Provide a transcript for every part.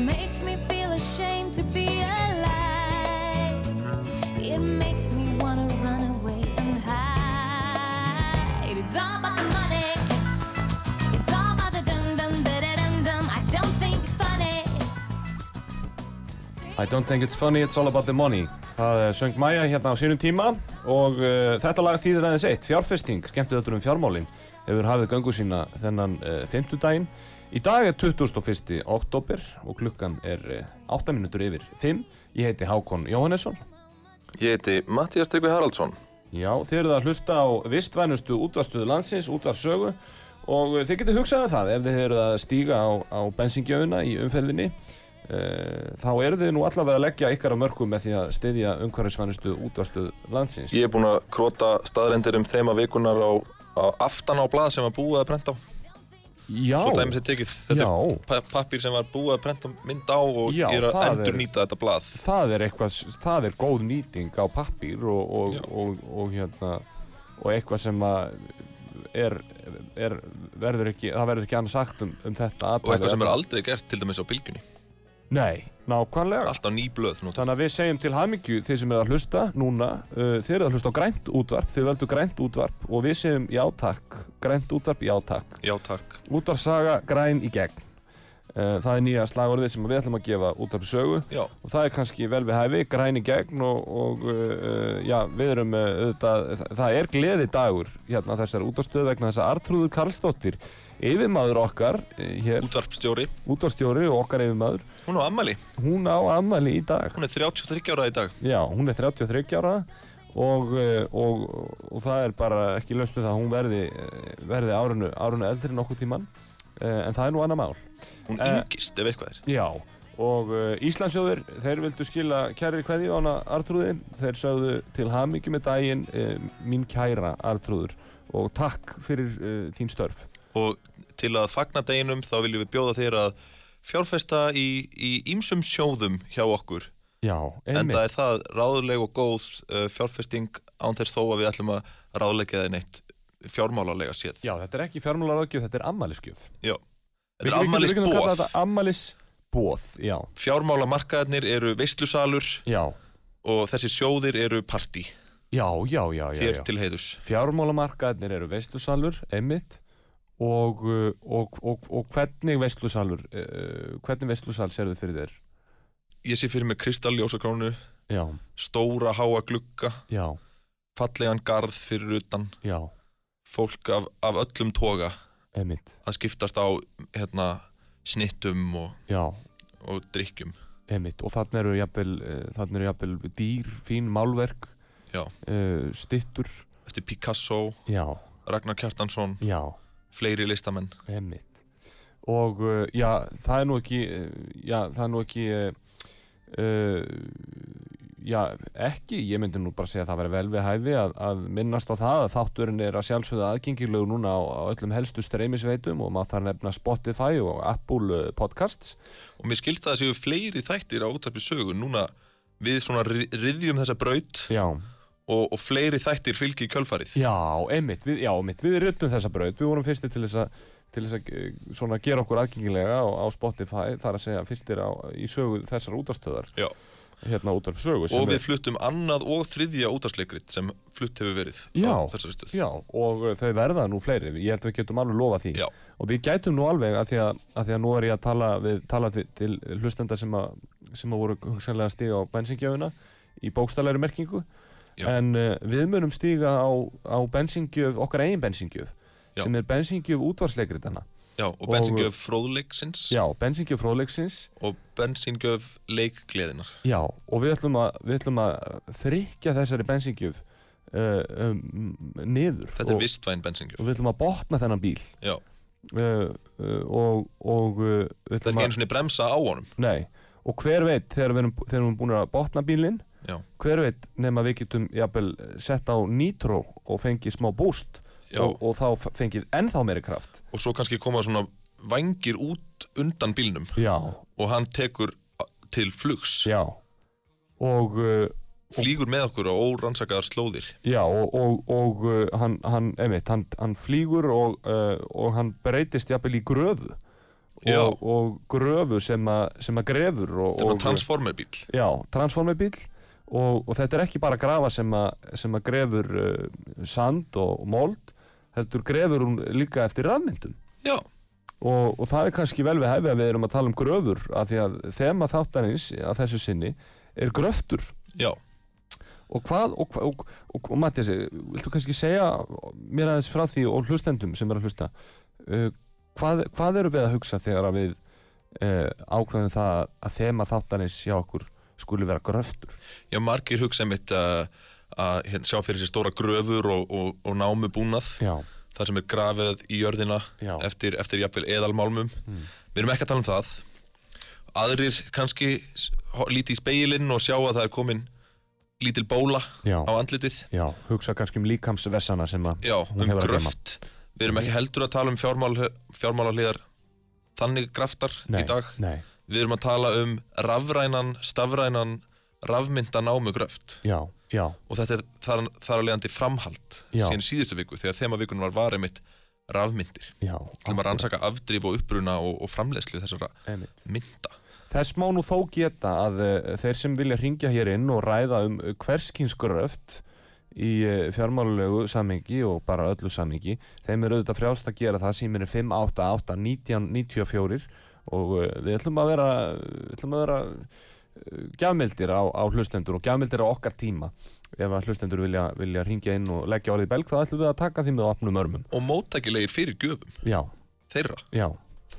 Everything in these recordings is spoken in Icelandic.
Makes me feel ashamed to be alive. It makes me wanna run away and hide. It's all about the money. It's all about the dum dum da da dum dum. I don't think it's funny. I don't think it's funny, it's all about the money. Það eh, söng Maja hérna á sínum tíma og uh, þetta lag þýðir aðeins eitt, fjárfesting, skemmtið þetta um fjármálin, hefur hafið göngu sína þennan uh, fimmtudaginn. Í dag er 21. oktober og klukkan er uh, 8 minútur yfir 5. Ég heiti Hákon Jóhannesson. Ég heiti Mattías Tryggvi Haraldsson. Já, þið eruð að hlusta á vistvænustu útvarstöðu landsins, útvarssögu og uh, þið getið hugsað um það ef þið eruð að stíga á, á bensingjöfuna í umferðinni uh, þá eru þið nú allavega að leggja ykkar á mörgum með því að styðja umhverfisvænustu útvarstöðu landsins. Ég er búinn að krota staðrendir um þema vikunar á, á aftan á blað sem var búið að prenta á. Já, Svo dæmis er tekið. Þetta er pa pappir sem var búið að prenta mynd á og Já, er að er- endur nýta þetta blað. það er eitthvað, það er góð nýting á pappír og, og, og, og, hérna, og eitthvað sem að er, er, verður ekki, það verður ekki annað sagt um, um þetta Og eitthvað sem er aldrei gert til dæmis á bylgjunni. Nei, nákvæmlega. Alltaf ný blöð. Þannig að við segjum til hamingju þeir sem eru að hlusta núna, uh, þeir eru að hlusta á grænt útvarp, þeir veldu grænt útvarp og við segjum já takk, grænt útvarp já takk. Já, takk. Útvarpsaga græn í gegn. Uh, það er nýja slagorðið sem við ætlum að gefa útvarpsögu Já, og það er kannski vel við hæfi, græn í gegn og, og uh, já, við erum uh, auðvitað, það, það er gleði dagur hérna á þessari útvarpstöðu vegna þess að Artrúður Karlsdóttir, yfirmaður okkar hér, útvarpstjóri. útvarpsstjóri og okkar yfirmaður, Hún á ammali. hún á ammæli í dag. Hún er 33 ára í dag. Já, hún er 33 ára og, eh, og, og það er bara ekki löst með það að hún verði, eh, verði árunu, árunu eldri nokkuð tíman en það er nú annað mál. Hún Eh. yngist ef eitthvað er. Já, og Íslandsjóður, þeir vildu skila kæri kveðju á hana Artrúði, þeir sögðu til hamingju með daginn mín kæra Artrúður og takk fyrir þín störf. Og til að fagna deginum þá viljum við bjóða þér að fjárfesta í, í ýmsum sjóðum hjá okkur. Já, Enda einmitt. er það ráðleg og góð uh, fjárfesting án þess þó að við ætlum að ráðleggja þeir neitt fjármálalega séð. Já, þetta er ekki fjármálaráðgjöf, þetta er ammælisgjöf. Já. Þetta er. Þetta ammælisbóð, já, Fjármálamarkaðarnir eru veistlusalur já, og þessir sjóðir eru partí já, já, já, já. þér til heiðus. Fjármálamarkaðnir eru veistlusalur, einmitt, og, uh, og, og, og hvernig veistlusalur, uh, hvernig veistlusal serðu fyrir þér? Ég sé fyrir mig kristalljósakrónu, Já, stóra háa glugga, já, fallegan garð fyrir utan, já, fólk af, af öllum toga. Einmitt, að skiptast á hérna, snittum og, og drikkjum. einmitt, og þannig eru jafnvel, þannig eru jafnvel dýr, fín málverk, uh, stittur, Eftir Picasso, já, Ragnar Kjartansson, já, fleiri listamenn. einmitt. Og uh, já, það er nú ekki, já, það er nú ekki, uh, já, ekki, ég myndi nú bara segja að það væri vel við hæfi að, að minnast á það að þátturinn er að sjálfsögða aðgengilegu núna á, á öllum helstu streymisveitum og maður þarf nefna Spotify og Apple uh, Podcasts. Og mér skilst það að séu fleiri þættir á útarpi sögu. Núna við svona ri- ryðjum þessa braut Já, og, og fleiri þættir fylgi í kjölfarið. já, einmitt, við, já, einmitt, við ruttum þessa braut, við vorum fyrstir til þess að til þess að eh, gera okkur aðgengilega á, á Spotify, þar að segja fyrstir á, í sögu þessar útastöðar Já. hérna út af sögu Og er- við fluttum annað og þriðja útarsleikrit sem flutt hefur verið Já. á þessari stöð. Já, og uh, þau verða nú fleiri, ég held að við getum alveg lofa því Já. og við gætum nú alveg að því að, að því að nú er ég að tala, við, tala til, til hlustenda sem að, sem að voru hugsanlega stíga á bensingjöfuna í bókstælæri merkingu en uh, við munum stíga á, á bensingjöf, okkar eigin bensingjöf Já. sem er bensingjöf útvarsleikritana Já. Já, og bensingjöf fróðleiksins já, bensingjöf fróðleiksins og bensingjöf leikgleðinar. já, og við ætlum að, við ætlum að þrykja þessari bensingjöf uh, um, niður Þetta og, er vistvæn bensingjöf. og við ætlum að botna þennan bíl Já, uh, uh, og, og uh, það er ekki að einu svona bremsa á honum. nei, og hver veit þegar við erum, þegar við erum búin að botna bílinn Já, hver veit nema við getum jafnvel sett á nitro og fengið smá boost já. Og, og þá fengið ennþá meiri kraft. Og svo kannski koma svona vangir út undan bílnum. Já, og hann tekur til flugs. já. Og uh, Flýgur með okkur á órannsakaðar slóðir. Já, og, og, og uh, hann, hann, einmitt, hann, hann flýgur og, uh, og hann breytist jafnvel í gröfu. Og, og gröfu sem, að grefur og, Þetta er og, transformerbíl. Já, transformerbíl og, og þetta er ekki bara grafa sem að grefur uh, sand og mold heldur grefur hún líka eftir rafmyndum Já, og, og það er kannski vel við hefði að við erum að tala um gröfur af því að þema þáttanins að þessu sinni er gröftur. Já. Og hvað, og, og, og, Mattias, viltu kannski segja mér aðeins frá því og hlustendum sem er að hlusta? Uh, hvað, hvað eru við að hugsa þegar að við uh, ákveðum það að þema þáttanins hjá okkur skuli vera gröftur? Já, margir hugsa mitt að, að hérna, sjá fyrir sér stóra gröfur og, og, og námu búnað. Já, Það sem er grafið í jörðina Já. eftir, eftir jafnvel eðalmálmum. Við erum ekki að tala um það. Aðrir kannski líti í speilinn og sjá að það er komin lítil bóla já, á andlitið. já, hugsa kannski um líkamsvessana sem að Já, um gröft. Við erum ekki heldur að tala um fjármál, fjármálahliðar þannig graftar Nei, í dag. Nei, Við erum að tala um rafrænan, stafrænan, rafmynda námu gröft. já, já, Og þetta er þar, þar að leiðandi framhald Já. síðan síðustu viku þegar þema vikunum var varið mitt rafmyndir. Til að rannsaka afdrif og uppruna og, og framleiðslu þessara einmitt. mynda. Þess má nú þó geta að uh, þeir sem vilja ringja hér inn og ræða um uh, hverskins gröft í uh, fjármálulegu samhengi og bara öllu samhengi, þeim er auðvitað frjálst að gera það sem er 588 1994 og uh, við ætlum að vera, við ætlum að vera gjafmildir á, á hlustendur og gjafmildir á okkar tíma. Ef að hlustendur vilja, vilja ringja inn og leggja orðið belg þá ætlum við að taka því með opnum örmum. Og móttækilegir fyrir gjöfum Já, þeirra já.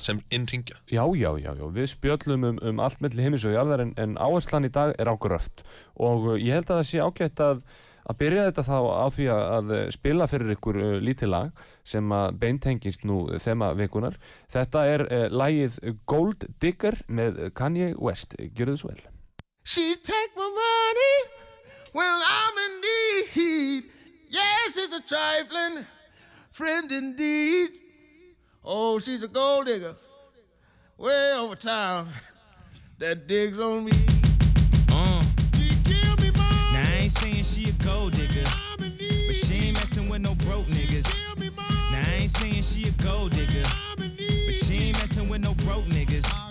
sem innringja. Já, já, já, já, við spjöllum um, um allt milli heimis og jarðar en, en áherslan í dag er á gröft og uh, ég held að það sé ágætt að, að byrja þetta þá á því að, spila fyrir ykkur uh, lítið lag sem að beintengist nú þema vikunar. Þetta er uh, lagið Gold Digger með Kanye West. Gjörðu þið svo vel. She take my money when I'm in need. Yes, it's a trifling friend indeed. Oh, she's a gold digger way over town that digs on me. She a gold digger, but she ain't messing with no broke niggas.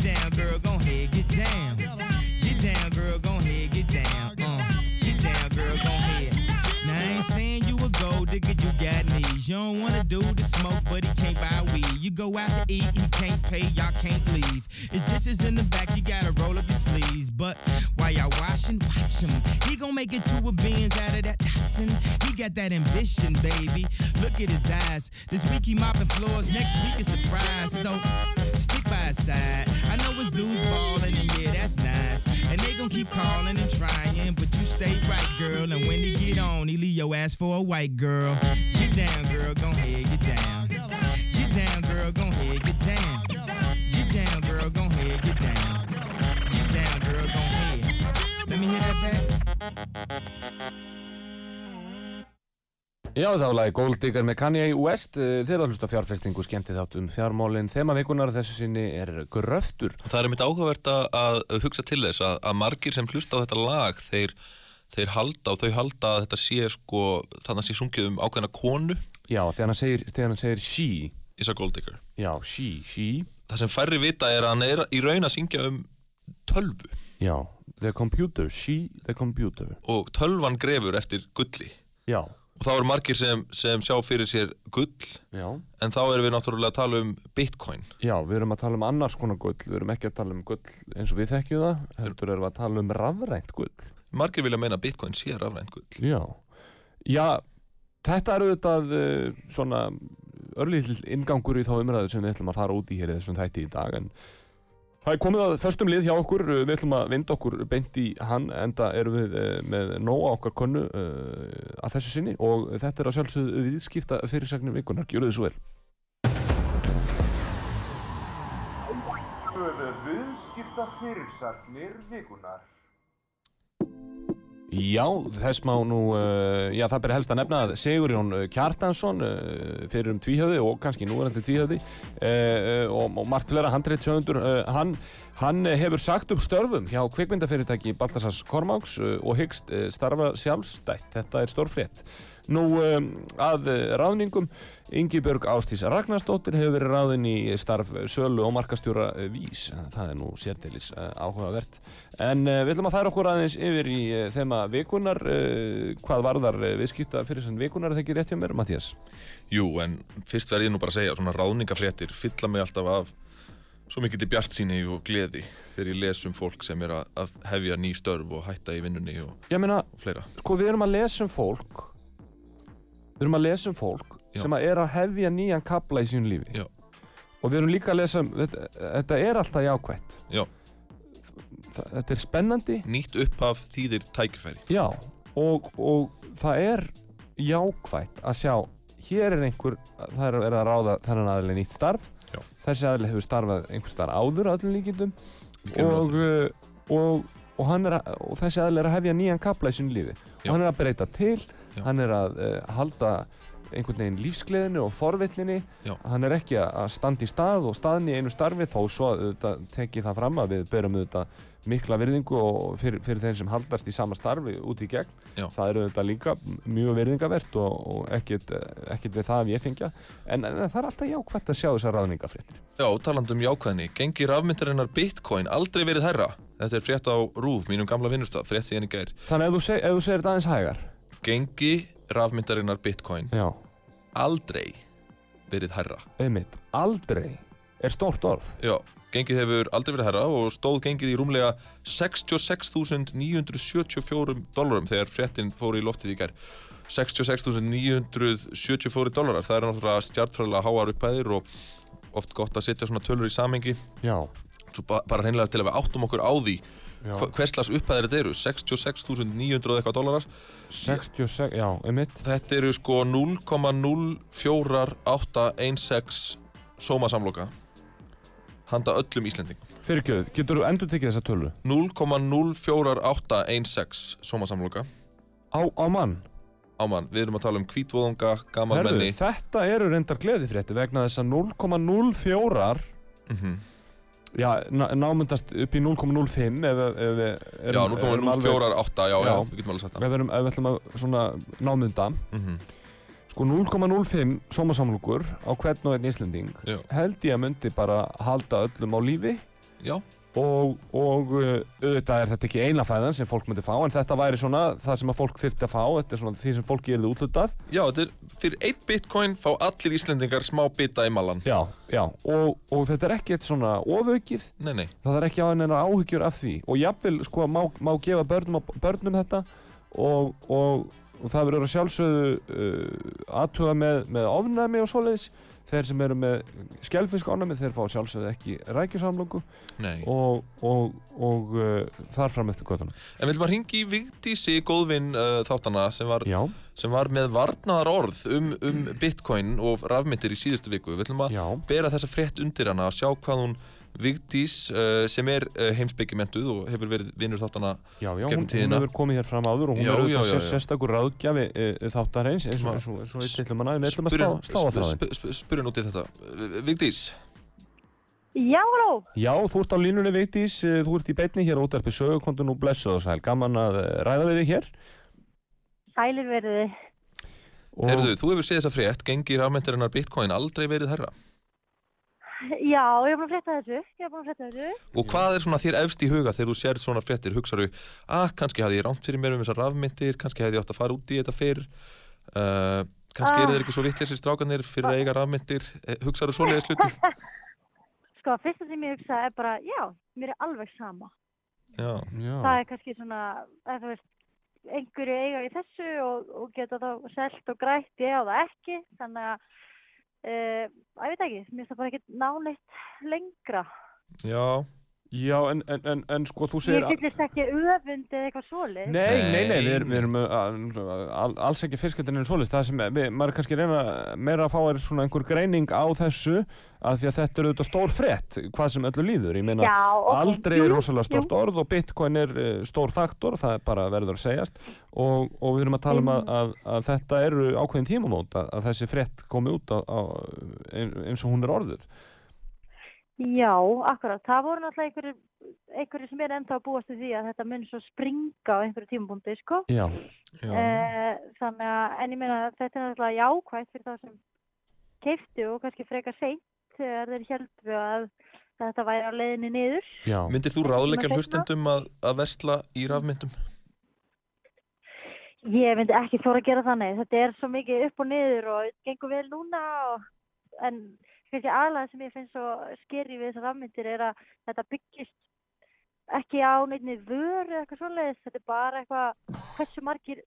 Get down, girl, gon' head, get down. Get down, girl, gon' head, get down, uh. Get down, girl, gon' head. Now I ain't saying you a gold digger, you got. You don't wanna do the smoke, but he can't buy weed. You go out to eat, he can't pay, y'all can't leave. His dishes in the back, you gotta roll up your sleeves. But while y'all washing, watch him. He gon' make it to a beans out of that Datsun. He got that ambition, baby. Look at his eyes. This week he mopping floors, next week is the fries. So stick by his side. I know his dudes ballin', and yeah, that's nice. And they gon' keep calling and trying, but you stay right, girl. And when he get on, he leave your ass for a white girl. Get down, girl, gon' head, get down. Get down, girl, gon' head, get down. Get down, girl, gon' head, get down. Get down, girl, gon' head. Let me hear that back. Já, þá lagi Gold Digger með Kanye West Eh, Þeir að hlusta fjárfestingu skemmti þátt um fjármálin Þema vikunar þessu sinni er gröftur Það er mitt áhugavert að, að hugsa til þess að, að margir sem hlusta á þetta lag þeir, þeir halda og þau halda að þetta sé sko, þannig að sé sungið um ákveðna konu. Já, þegar hann segir, þegar hann segir she. Isa Gold Digger. Já, she, she. Það sem færri vita er að hann er í raun að syngja um tölvu. Já, the computer, she, the computer. Og tölvan grefur eftir gulli. Já, og þá eru margir sem, sem sjá fyrir sér gull. Já. En þá erum við náttúrulega að tala um bitcoin. Já, við erum að tala um annars konar gull. Við erum ekki að tala um gull eins og við þekkjum það Heldur erum við að tala um rafrænt gull margir vilja meina að bitcoin sé rafrænt gull. Já, já þetta er auðvitað uh, svona örlítill ingangur í þá umræðu sem við ætlum að fara út í hér í þessum þætti í dag en það er komið að föstum lið hjá okkur. Uh, við ætlum að vinda okkur beint í hann enda erum við uh, með nóg á okkar konnu uh, að þessu sinni og þetta er að sjálfsögðu viðskipta fyrirsagnir vikunar, gjöru þið svo vel. Viðskipta fyrirsagnir vikunar Já, þess má nú, uh, já það ber helst að nefna að Sigurjón uh, Kjartansson uh, fyrir um tvíhjöði og kannski núverandi tvíhjöði uh, og, og margt fleira handreitt uh, hann, hann hefur sagt upp störfum hjá kvikmyndafyrirtæki Baltasars Kormáks og hyggst starfa sjálfstætt, þetta er stórfrétt. Nú um, að uh, ráðningum, Ingibjörg Ástís Ragnarsdóttir hefur verið ráðin í starf sölu og markastjóra uh, Vís, það er nú sérteilis uh, áhugavert. En uh, við ætlum að færa okkur aðeins yfir í uh, þema vikunar, uh, hvað varðar viðskipta fyrir sem vikunar, er það ekki rétt hjá mér, Mattías? Jú, en fyrst verð ég nú bara að segja svona ráðningafréttir fylla mig alltaf af svo mikið til bjart síni og gleði þegar ég les um fólk sem er að, hefja ný störf og hætta í vinnunni og, Ég meina, og fleira sko við erum að lesa um fólk, við erum að lesa um fólk Já. sem að er að hefja nýjan kapla í sínu lífi. Já. Og við erum líka að lesa um, þetta, þetta er alltaf jákvætt. Já. Þetta er spennandi, Nýtt upphaf þýðir tækifæri já, og, og það er jákvætt að sjá, hér er einhver, það er verið að ráða þennan aðli nýtt starf, Já. þessi aðli hefur starfað einhver starf áður öllum líkindum ráð og, og, og, er og þessi aðli er að hefja nýjan kapla í sínu lífi og hann er að breyta til, Já. hann er að uh, halda einhvern veginn lífsgleðinu og forvitninni Já. hann er ekki að standa í stað og staðni í einu starfi þó svo auðvitað tekið það fram að við berum auðvitað mikla virðingu og fyrir, fyrir þeim sem haldast í sama starfi út í gegn Já. það er auðvitað líka mjög virðingavert og, og ekkit, ekkit við það að ég fengja en, en það er alltaf jákvæmt að sjá þessar ráðningafréttir Já, taland um jákvæðni, gengi rafmyndarinnar bitcoin aldrei verið herra Þetta er frétt á RÚV, mínum gamla vinnustaf, frétt síðan í gær þannig seg, ef þú segir þetta aðeins hægar Gengi rafmyndarinnar bitcoin. Já, aldrei verið herra einmitt, aldrei er stórt orð. Já, gengið hefur aldrei verið herra og stóð gengið í rúmlega 66.974 dólarum þegar fréttin fór í loftið í gær. 66.974 dólarar það er náttúrulega stjartfræðilega háar upphæðir og oft gott að setja svona tölur í samengi Já, svo ba bara hreinlega til að við áttum okkur á því já. hva- hvers slags upphæðir þetta eru 66.900 og eitthvað dólarar 66, já, einmitt. þetta eru sko 0,04816 sómasamloka handa öllum Íslendingum Fyrirgjöð, getur þú endur tekið þessa tölu? 0,04816 sómasamloka Á, á mann? ámann, við erum að tala um kvítvóðunga, gamalmenni þetta eru reyndar gleðifrétti vegna þess að 0,04 mm já, ná- námyndast upp í 0,05 ef, ef við Já, erum, alveg- 0,048, já, já, Já. við getum alveg sagt ef það við, erum, ef við ætlum að svona námynda mm sko 0,05 sómasamlugur á hvern og einn Íslending Já. held ég að myndi bara halda öllum á lífi. Já, og, og uh, auðvitað er þetta ekki eina fæðan sem fólk myndi fá en þetta væri svona það sem að fólk þyrfti að fá. Þetta er svona því sem fólki er útlutað já, þetta er fyrir 1 bitcoin fá allir Íslendingar smá bita í malan já, já, og, og þetta er ekki eitt svona ofaukið. Nei, nei, það er ekki á henni áhyggjur af því. Og jafnvel sko má, má gefa börnum, börnum þetta. Og, og, og það verður að sjálfsögðu uh, aðtuga með, með ofnæmi og svoleiðis þeir sem eru með skelfisk ofnæmi þeir fá sjálfsögðu ekki rækjusamlöku nei. og, og, og uh, þar fram eftir göttunum En við viljum að ringi í Vigdísi góðvinn uh, þáttana sem var, sem var með varnaðar orð um, um bitcoin og rafmyndir í síðustu viku. Við viljum að bera þessa frétt undir hana og sjá hvað hún Vigdís uh, sem er uh, heimsbyggimentuð og hefur verið vinnur þáttana já, já hún, hún hefur komið hér fram áður og hún Já, er auðvitað sér, sérstakur ráðgjafi eins og, Svona- eins og, eins og við stillum hana við ætlum að Spurjum- slá, slá á þráðin sp- sp- Spurjum út í þetta. Vigdís, Já, halló. Já, þú ert á línunni Vigdís, eh, þú ert í beinni hér út nú blessuð og sæl, gaman að eh, ræða við þig hér. Sælir og, heyrðu, þú hefur séð þessa frétt. Gengi rafmyndirinnar bitcoin aldrei verið herra Já, ég er búin að frétta þessu. Ég er búin að frétta þessu. Og hvað er svona þér efst í huga þegar þú sér svona fréttir? Hugsaðu, að kannski hafði ég rámt fyrir mér um þessar rafmyndir, kannski hefði ég átt að fara út í þetta fyrr, uh, kannski Ah. eru þeir ekki svo vittlisir strákanir fyrir að eiga rafmyndir, Eh, hugsaðu svoleiðis hluti? Sko, fyrsta sem ég hugsa er bara, já, mér er alveg sama. Já, Já, Það er kannski svona, eða þú veist, einhverju eiga í þessu og, og geta þá selt og grætt, ég á það ekki. Þannig að, ég veit ekki, mér finnst það bara ekki náneitt lengra. já, já en, en, en, en sko þú segir Ég fyllist ekki öfund eða eitthvað svoleið. Nei, nei, nei, Nei, við erum, við erum uh, all, alls ekki fiskandinn en svoleiðist það sem við, maður kannski reyna meira að fá er svona einhver greining á þessu að því að þetta er auðvitað stór frétt hvað sem öllu líður, ég meina Já, ok. aldrei er rosalega stórt orð og bitcoin er uh, stór faktor, það er bara verður að segjast. Og, og við erum að tala um að, að, að þetta eru ákveðin tímamót að, að þessi frétt komi út á, á, ein- eins og hún er orðuð Já, akkurat. Það voru náttúrulega einhverjir, einhverjir sem er ennþá að búast við því að þetta mun svo springa á einhverju tímapunkti, sko. Já, já, Eh, þannig að, en ég meina, þetta er náttúrulega jákvægt fyrir þá sem keiftu og kannski frekar seint þegar þeir heldu að þetta væri á leiðinni niður. já, Myndir þú ráðleika hlustendum að, að versla í rafmyndum? Ég myndi ekki þóra að gera þannig. Þetta er svo mikið upp og niður og gengur vel núna og, en kannski aðlega sem ég finnst svo skeri við þessar rafmyndir er að þetta byggist ekki á neittni vöru eða eitthvað svoleiðis. Þetta er bara eitthvað, hversu margir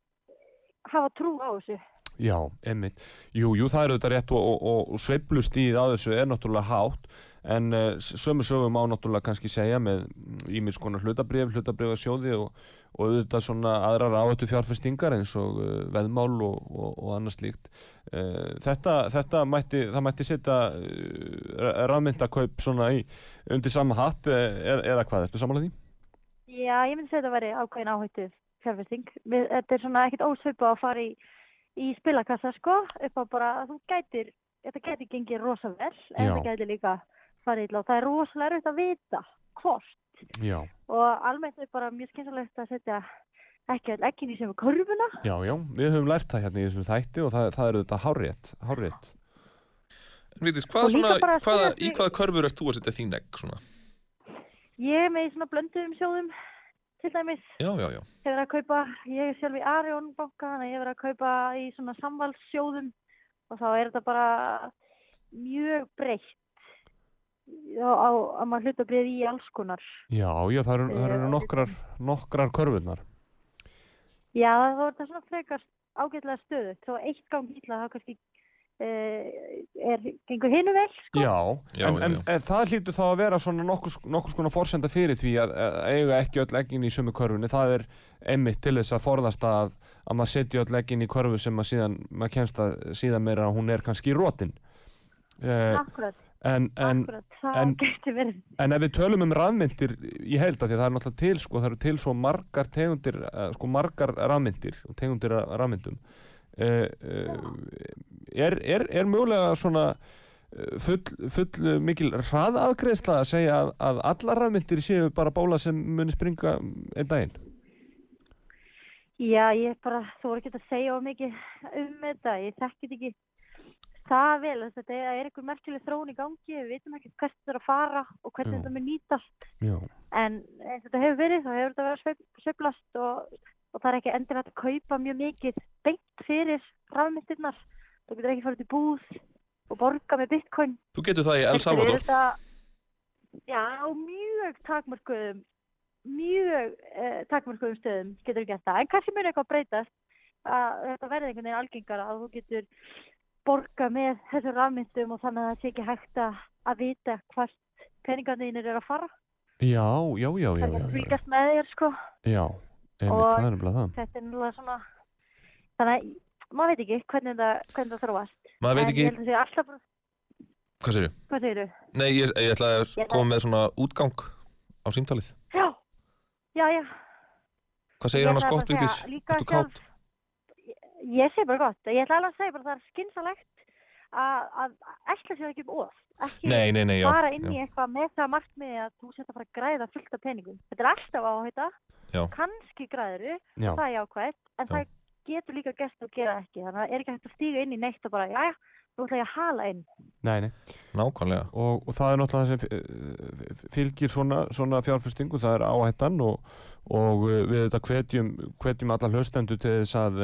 hafa trú á þessu. Já, einmitt. Jú, jú, það er auðvitað rétt og, og, og sveiflustíð á þessu er náttúrulega hátt en uh, sömu sögum á náttúrulega kannski segja með ímis konar hlutabrif, hlutabrifasjóði og, og auðvitað svona aðrar áhættu fjárfestingar eins og uh, veðmál og, og, og annað slíkt. Uh, þetta, þetta mætti, það mætti setja rafmyndakaup svona í undir sama hatt eh, eða, hvað, ertu samanlega því? Já, ég myndi segja að þetta væri ákveðin áhættu fjárfesting. Þetta er svona ekkert ósvipa að fara í, í spilakassa, sko, upp á bara að þú gætir, þetta gæti gengið rosa vel, en Já. það gæti líka farið illa og það er rosalega erfitt að vita hvort. Já, Og almennt er bara mjög skynsalegt að setja ekki all ekkin í sem korfuna. já, já, við höfum lært það hérna í þessum þætti og það, það er auðvitað hárrétt, hárrétt. En hvað líka svona, hvaða, í hvaða körfur ert þú að setja þín egg svona? Ég er með í svona blönduðum sjóðum, til dæmis. Já, já, já, Ég er að kaupa, ég er sjálf í Arion banka, þannig að ég er að kaupa í svona samvalssjóðum og þá er þetta bara mjög breytt á, á að maður hluta breyð í alls konar. Já, já, það eru, það eru Eh, nokkrar, nokkrar körfurnar. Já, þá er þetta svona frekar ágætlega stöðu. Þó að eitt gang illa þá kannski uh, er, gengur hinu vel, sko. Já, Já, en, en, já. en það hlýtur þá að vera svona nokkus, nokkus konar forsenda fyrir því að, að eiga ekki öll eggin í sömu körfunni. Það er einmitt til þess að forðast að, að maður setja öll eggin í körfu sem að síðan, maður kemst að síðan meira að hún er kannski í rótin. Akkurat, en, en, en- en ef við tölum um rafmyndir í held að því að það er náttúrulega til sko, það eru til svo margar tegundir, uh, sko margar rafmyndir og tegundir af rafmyndum. Uh, uh, er, er, er mögulega svona uh, full, full mikil hraðafgreðsla að segja að, að allar rafmyndir séu bara bóla sem muni springa einn daginn? Já, ég bara, þú voru ekki að segja of mikið um þetta, ég þekki þetta ekki það vel, þess að þetta er einhver merkileg þróun í gangi, við vitum ekki hvert þetta er að fara og hvernig þetta mun nýtast, Já. en eins og þetta hefur verið, þá hefur þetta verið sveif, sveiflast og, og það er ekki endilega hægt að kaupa mjög mikið beint fyrir rafmyndirnar, þú getur ekki farið til búð og borga með bitcoin. Þú getur það í El Salvador. Þetta, já, mjög takmörkuðum, mjög uh, takmörkuðum stöðum getur gert það. En kannski mun eitthvað breytast að þetta verði einhvern veginn algengara að þú getur borga með þessum rafmyndum og þannig að það sé ekki hægt að, vita hvert peningarnir er að fara. Já, já, já, já, Það er fylgast með þér, sko. já, einmitt, það er nefnilega það. Þetta er náttúrulega svona, þannig að maður veit ekki hvernig það, hvernig það þróast. Maður veit En ekki, ég held að það sé alltaf bara, hvað segir hvað segir Nei, ég, ég ætla að Ég- koma með svona útgang á símtalið. Já, já, já. Hvað segir bara að líka Ertu sjálf- kátt? Ég segi bara gott. Ég ætla alveg að segja bara að það er skynsalegt að, að ætla sér ekki um of. Ekki Nei, nei, nei, já. fara inn já. í eitthvað með það markmiði að þú setja að fara að græða fullt af peningum. Þetta er alltaf áhætta. Já. Kannski græður Já, það er jákvæmt, en Já. það getur líka gert að gera ekki. Þannig að það er ekki hægt að stíga inn í neitt og bara, jæja, nú ætla ég að hala inn. nei, nei. Nákvæmlega. og, og það er náttúrulega það sem eh, fylgir svona, svona fjárfestingu, það er áhættan og, og eh, við þetta hvetjum, hvetjum alla hlustendur til þess að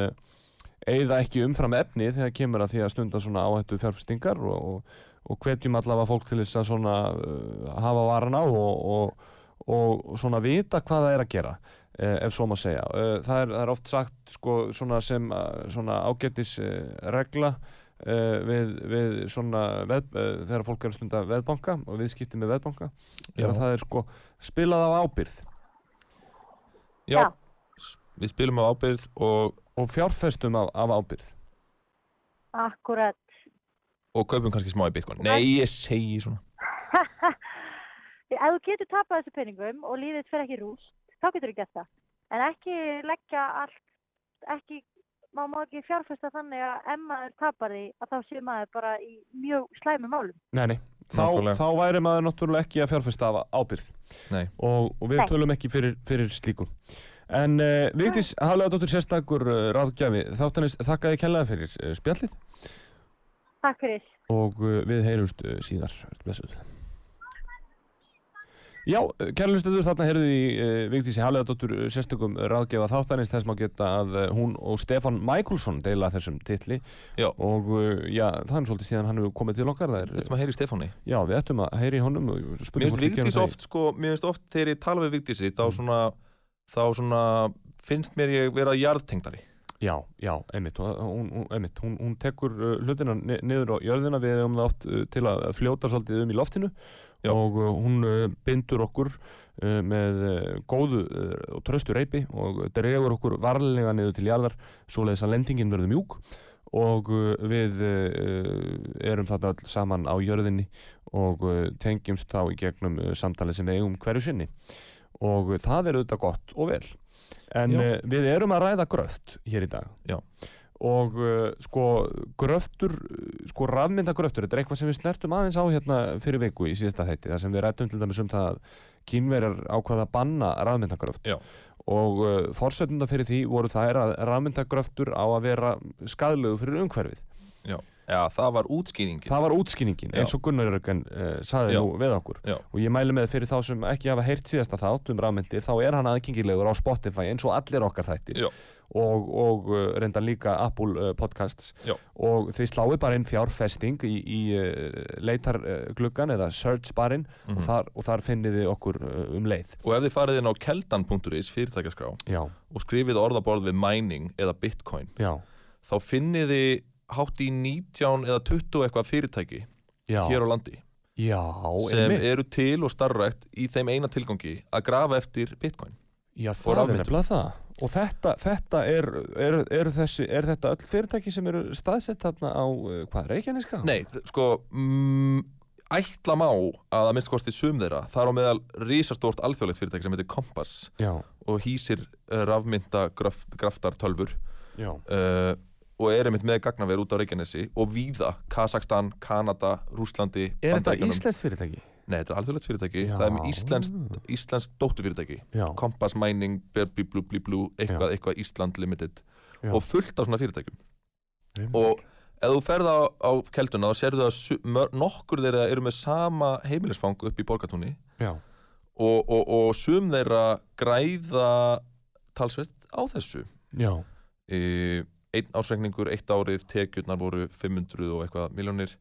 eigða ekki umfram efni þegar kemur að því að stunda svona áhættu fjárfestingar og, og, og hvetjum allavega fólk til þess að svona uh, hafa varana og, og, og svona vita hvað það er að gera eh, ef svo má segja. Eh, Það er, það er oft sagt sko, svona sem eh, svona ágættis eh, regla uh, við, við svona veð, uh, þegar fólk er að stunda veðbanka og viðskipti með veðbanka er að það er sko spilað af ábyrð Já, Já. við spilum á ábyrgð og, og fjárfestum af, af ábyrð Akkurat. og kaupum kannski smá í bitcoin. Nei, ég segi svona. Ef þú getur tapað þessu peningum og lífið fyrir ekki rúst, þá getur þú gert það. En ekki leggja allt, ekki, maður má ekki fjárfesta þannig að ef maður tapar því að þá sé maður bara í mjög slæmi málum. Nei, nei, þá, þá væri maður náttúrulega ekki að fjárfesta af ábyrð Nei. og, og við Nei. tölum ekki fyrir, fyrir slíku En uh, Vigdís, haflega dóttur sérstakur uh, ráðgjafi, þáttanist þakka þið kellaði fyrir uh, spjallið. Takk fyrir. og uh, við heyrumst uh, síðar. Blessuð. Já, kærlustuður þarna heyrðu í uh, Vigdísi Hafleðadóttur uh, sérstökum ráðgefa þáttanins þess má geta að uh, hún og Stefan Michaelsson deila þessum titli. Já. og uh, já, það er svolítið síðan hann hefur komið til okkar það er, Við ætlum að heyra í Stefáni. Já, við ættum að heyri í honum og Mér finnst Vigdís oft, sko, mér finnst oft þegar ég tala við Vigdísi, þá svona, þá svona finnst mér ég vera jarðtengdari. Já, já, einmitt, hún, einmitt, hún, hún tekur uh, hlutina ni niður á jörðina við um það oft uh, til að fljóta svolítið um í loftinu Já. og uh, hún bindur okkur með góðu og tröstu reypi og dregur okkur varlega niður til jarðar svoleiðis að lendingin verður mjúk og við erum þarna öll saman á jörðinni og tengjumst þá í gegnum samtalið sem við eigum hverju sinni og það er auðvitað gott og vel en Já. uh, við erum að ræða gröft hér í dag Já. og uh, sko gröftur, sko rafmyndagröftur þetta er eitthvað sem við snertum aðeins á hérna fyrir viku í síðasta þætti, það sem við rættum til dæmis um það að kínverjar ákvaða að banna rafmyndagröft Já. og uh, forsetunda fyrir því voru það er að rafmyndagröftur á að vera skadlegu fyrir umhverfið Já, það var útskýringin. það var útskýningin, Já. eins og Gunnar Jörgen uh, saði Já. nú við okkur Já. og ég mæli með fyrir þá sem ekki hafa heyrt síðasta þátt um rafmyndir, þá er hann aðgengilegur á Spotify eins og allir okkar þættir Já. og, og uh, reynda líka Apple uh, podcasts Já. og þið sláið bara inn fjárfesting í, í leitargluggan eða search barinn Mhm. og, þar, og þar finnið þið okkur um leið Og ef þið farið inn á keldan.is fyrirtækjaskrá já, og skrifið orðaborð við mining eða bitcoin, já, þá finnið þið hátt í 19 eða 20 eitthvað fyrirtæki já, hér á landi já, sem einmitt. eru til og starfrækt í þeim eina tilgangi að grafa eftir bitcoin Já, það er nefnilega það. Og þetta, þetta er, er, er, þessi, er þetta öll fyrirtæki sem eru staðsett þarna á, uh, hvað, Reykjaneska? Nei, sko mm, ætla má að að minnst kosti sum þeirra þar á meðal risastórt alþjóðlegt fyrirtæki sem heitir Compass Já, og hýsir uh, rafmynda graf, graftar tölfur já, uh, og er einmitt með gagnaver út á Reykjanesi og víða, Kazakstan, Kanada, Rúslandi, Er þetta íslenskt fyrirtæki? Nei, þetta er alþjóðlegt fyrirtæki, Já. það er með íslenskt, dótturfyrirtæki. Já, Compass Mining, Berby Blue Blue Blue eitthvað, eitthvað Ísland Limited. Já. og fullt af svona fyrirtækjum. Einmitt. og ef þú ferð á, á kelduna þá sérðu að nokkur þeirra eru með sama heimilisfang upp í borgatúni og, og, og sum þeirra græða talsvert á þessu. Já, e, einn ásreikningur, eitt árið tekjurnar voru 500 og eitthvað miljónir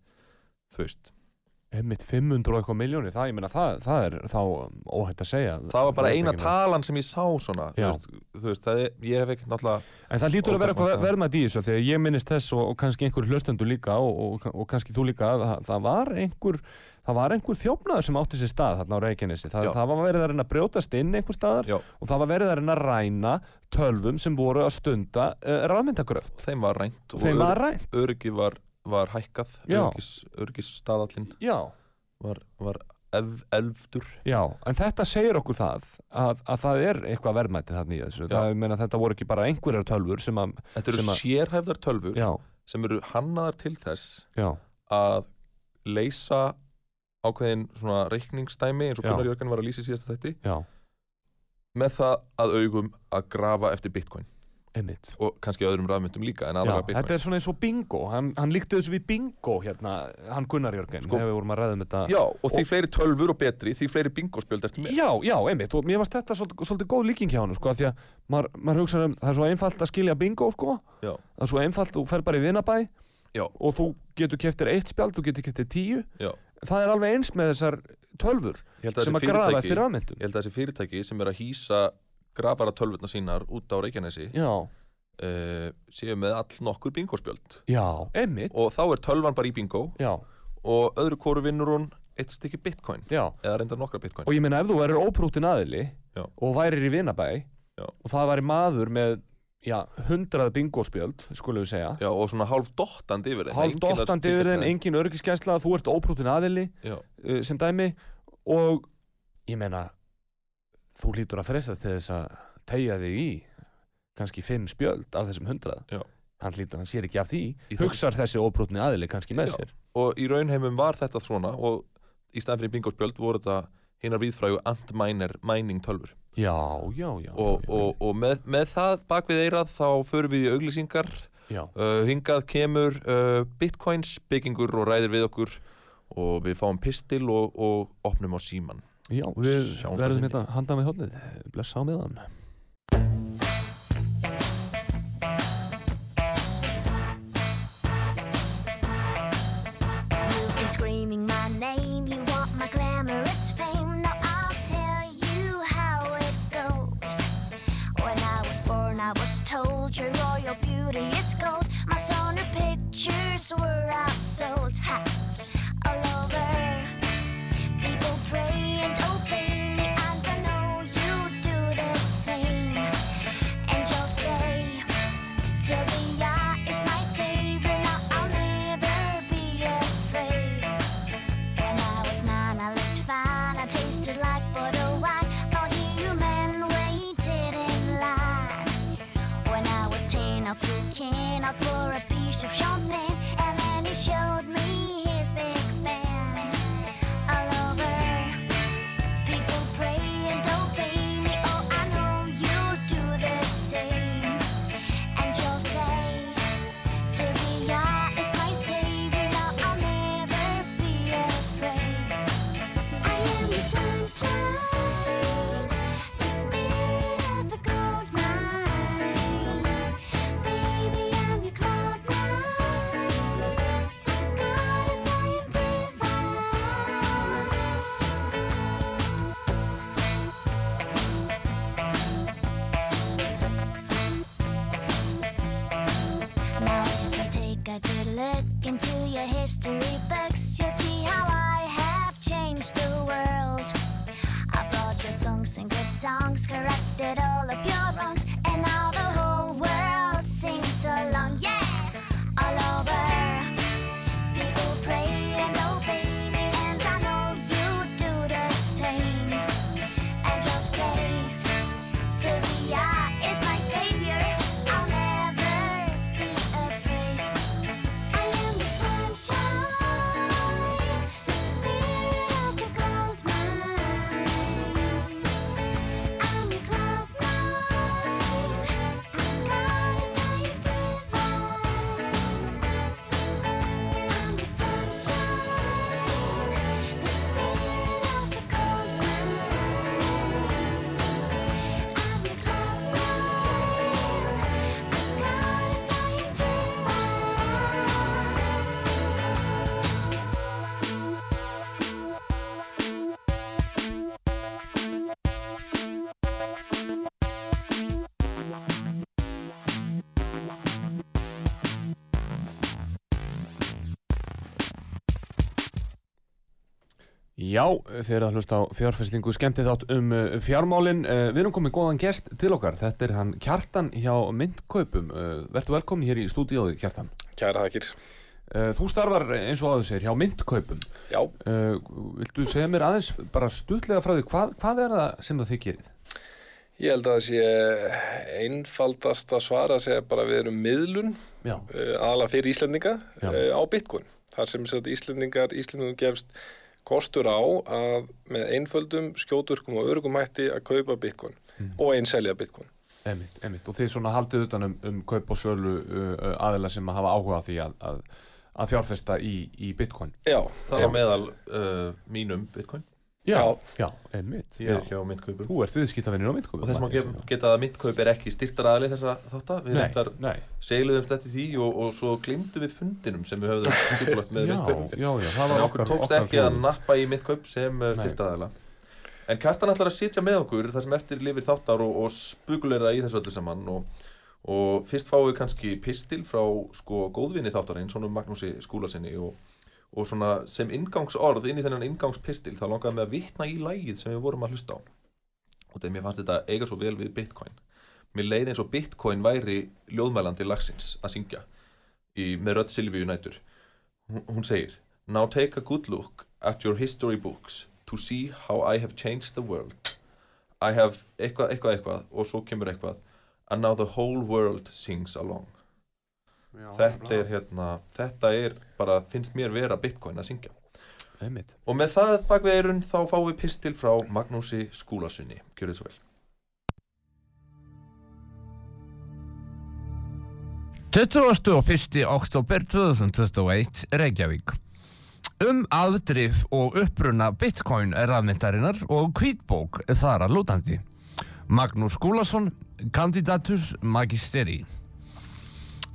þú veist, einmitt 500 og eitthvað miljónir, það, meina, það, það er þá óhætt að segja. það var bara eina talan sem ég sá svona, þú veist, þú veist það er, ég hef ekkert náttúrulega En það lítur að vera eitthvað verðmætt í þessu, þegar ég minnist þess og, og kannski einhver hlustendur líka og, og, og kannski þú líka, að það, það var einhver, það var einhver þjófnaður sem átti sér stað þarna á Reykjanesi. Það, það var verið að reyna að brjótast inn einhver staðar Já. og það var verið að reyna að ræna tölvum sem voru að stunda uh, rafmyndagröft. þeim var rænt og öryggi var, var hækkað Já, var, var ef, elfdur já, en þetta segir okkur það að, að það er eitthvað verðmætti þarna í þessu. Það, meina, þetta voru ekki bara einhverjar tölvur sem að, Þetta eru að- sérhæfðar tölfur já, sem eru hannaðar til þess já, að leysa ákveðin svona reikningsdæmi eins og. Gunnar Jörgen var að lýsa í síðasta þætti já, með það að augum að grafa eftir bitcoin einmitt. og kannski öðrum rafmyndum líka Já, þetta er svona eins og bingo hann, hann líkti þessu við bingo hérna hann Gunnar Jörgen, Sko- um Já, og því fleiri tölfur og betri því fleiri bingospjöld eftir með já, já, einmitt og mér varst þetta svolítið, svolítið góð líking hjá hann sko, því að maður, maður hugsa um það er svo einfalt að skilja bingo sko Já. það er svo einfalt, þú fer bara í vinabæ Já. og þú getur keftir eitt spjald, þú getur keftir tíu Já. það er alveg eins með þessar tölfur sem að grafa eftir rafmyndum Ég held að þessi fyrirtæki sem er að hýsa grafara tölvurna sínar út á Reykjanesi já, uh, séu með all nokkur bingospjöld og þá er tölvan bara í bingo já, og öðru kóru vinnur hún eitt stykki bitcoin. Já. Eða reyndar nokkra bitcoin og ég meina ef þú verður óprútin aðili Já. og værir í vinabæ Já. og það væri maður með já, hundrað bingospjöld skulum við segja. Já, og svona hálf dottandi yfir þeim hálf dottandi yfir þeim, engin örgiskensla þú ert óprútin aðili Já, uh, sem dæmi. Og ég meina þú lítur að fresta til þess að tegja þig í kannski fimm spjöld af þessum hundrað. Já. hann lítur, hann sér ekki af því. Í hugsar þessi óprútni aðili kannski með Já. sér. Og í raunheimum var þetta svona og í staðan fyrir bingospjöld voru þetta hinnar viðfrægu antminer mining tölfur já, já, já, og, og, og með, með það bak við eirað þá förum við í auglýsingar. Uh, hingað kemur uh, bitcoins byggingur og ræðir við okkur og við fáum pistil og, og opnum á síman já við verðum hérna handan við hodnið blessa á meðan out for a piece of something, and then he showed me Já, þeir eru að hlusta á fjárfestingu skemmtið þátt um uh, fjármálin. Uh, Við erum komið góðan gest til okkar. Þetta er hann Kjartan hjá Myndkaupum uh, Vertu velkomin hér í stúdíóði Kjartan. Kæra þakkir. uh, Þú starfar eins og aður segir hjá Myndkaupum Já, Viltu segja mér aðeins bara stutlega frá því hvað, hvað er það sem það þið gerið? ég held að það sé einfaldast að svara að segja bara við erum miðlun aðalega fyrir uh, á Bitcoin. Þar sem sagt, Íslendingar, Íslendingum gefst kostur á að með einföldum, skjóturkum og örugum hætti að kaupa Bitcoin Mm. og einselja Bitcoin. emitt, emitt Og þið svona haldið utan um, um kaup og sölu uh, uh, aðila sem hafa áhuga á því að, að, að fjárfesta í, í Bitcoin? Já, Það var meðal uh, mínum bitcoin Já. já, emitt Ég er hjá myndkaupum. Þú ert viðskiptavinnir á Myndkaupum Og þess að ge- geta að myndkaup er ekki styrtar aðli þessa þáttar Við Nei, reyndar nei. segluðumst eftir því og, og svo glimtum við fundinum sem við höfðum stipulagt með Já, myndkaupum. já, já, það En var okkur okkar tókst okkar ekki að nappa í myndkaup sem Nei. styrtaðala En Kjartan ætlar að sitja með okkur þar sem eftir lifir þáttar og, og spugulera í þessu öllu saman og, og fyrst fáum við kannski pistil frá sko góðvinni þáttarinn, svona Magnúsi skúlasinni og, og svona sem ingangsorð inn í þennan ingangspistil þá langaði mig að vitna í lægið sem við vorum að hlusta á. Og þegar mér fannst þetta eiga svo vel við Bitcoin. Mér leiði eins og Bitcoin væri ljóðmælandi lagsins að syngja í, með rödd Silvíu nætur. Hún segir Now take a good look at your history books to see how I have changed the world. I have eitthvað, eitthvað, eitthvað og svo kemur eitthvað. And now the whole world sings along þetta er hérna þetta er bara, finnst mér vera Bitcoin að syngja. Einmitt. og með það bak við eirun þá fáum við pistil frá Magnúsi Skúlasunni gjör þið svo vel. 21. oktober 2021 Reykjavík. Um afdrif og uppruna bitcoin rafmyndarinnar og hvítbók þar að lútandi. Magnús Skúlason, kandidatus magisteri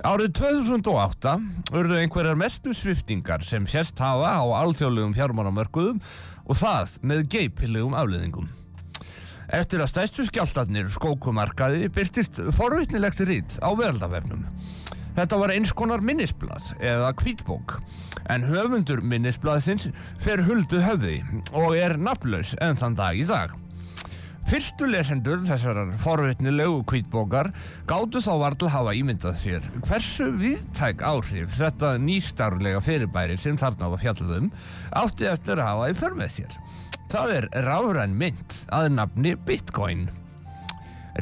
Árið 2008 urðu einhverjar mestu sviftingar sem sérst hafa á alþjóðlegum fjármánamörkuðum og það með geipilegum afleðingum. Eftir að stæstu skjáltarnir skókumarkaði byrtist forvitnilegt rít á veraldafefnum. Þetta var eins konar minnisblad eða hvítbók en höfundur minnisbladsins fer huldu höfði og er nafnlaus enn þann dag í dag. Fyrstu lesendur þessarar forvitnilegu hvítbókar gáttu þá varla hafa ímyndað sér hversu viðtæk áhrif þetta nýstarlega fyrirbæri sem þarna var fjallum átti eftir að hafa í för með sér. Það er ráðræn mynd að nafni Bitcoin.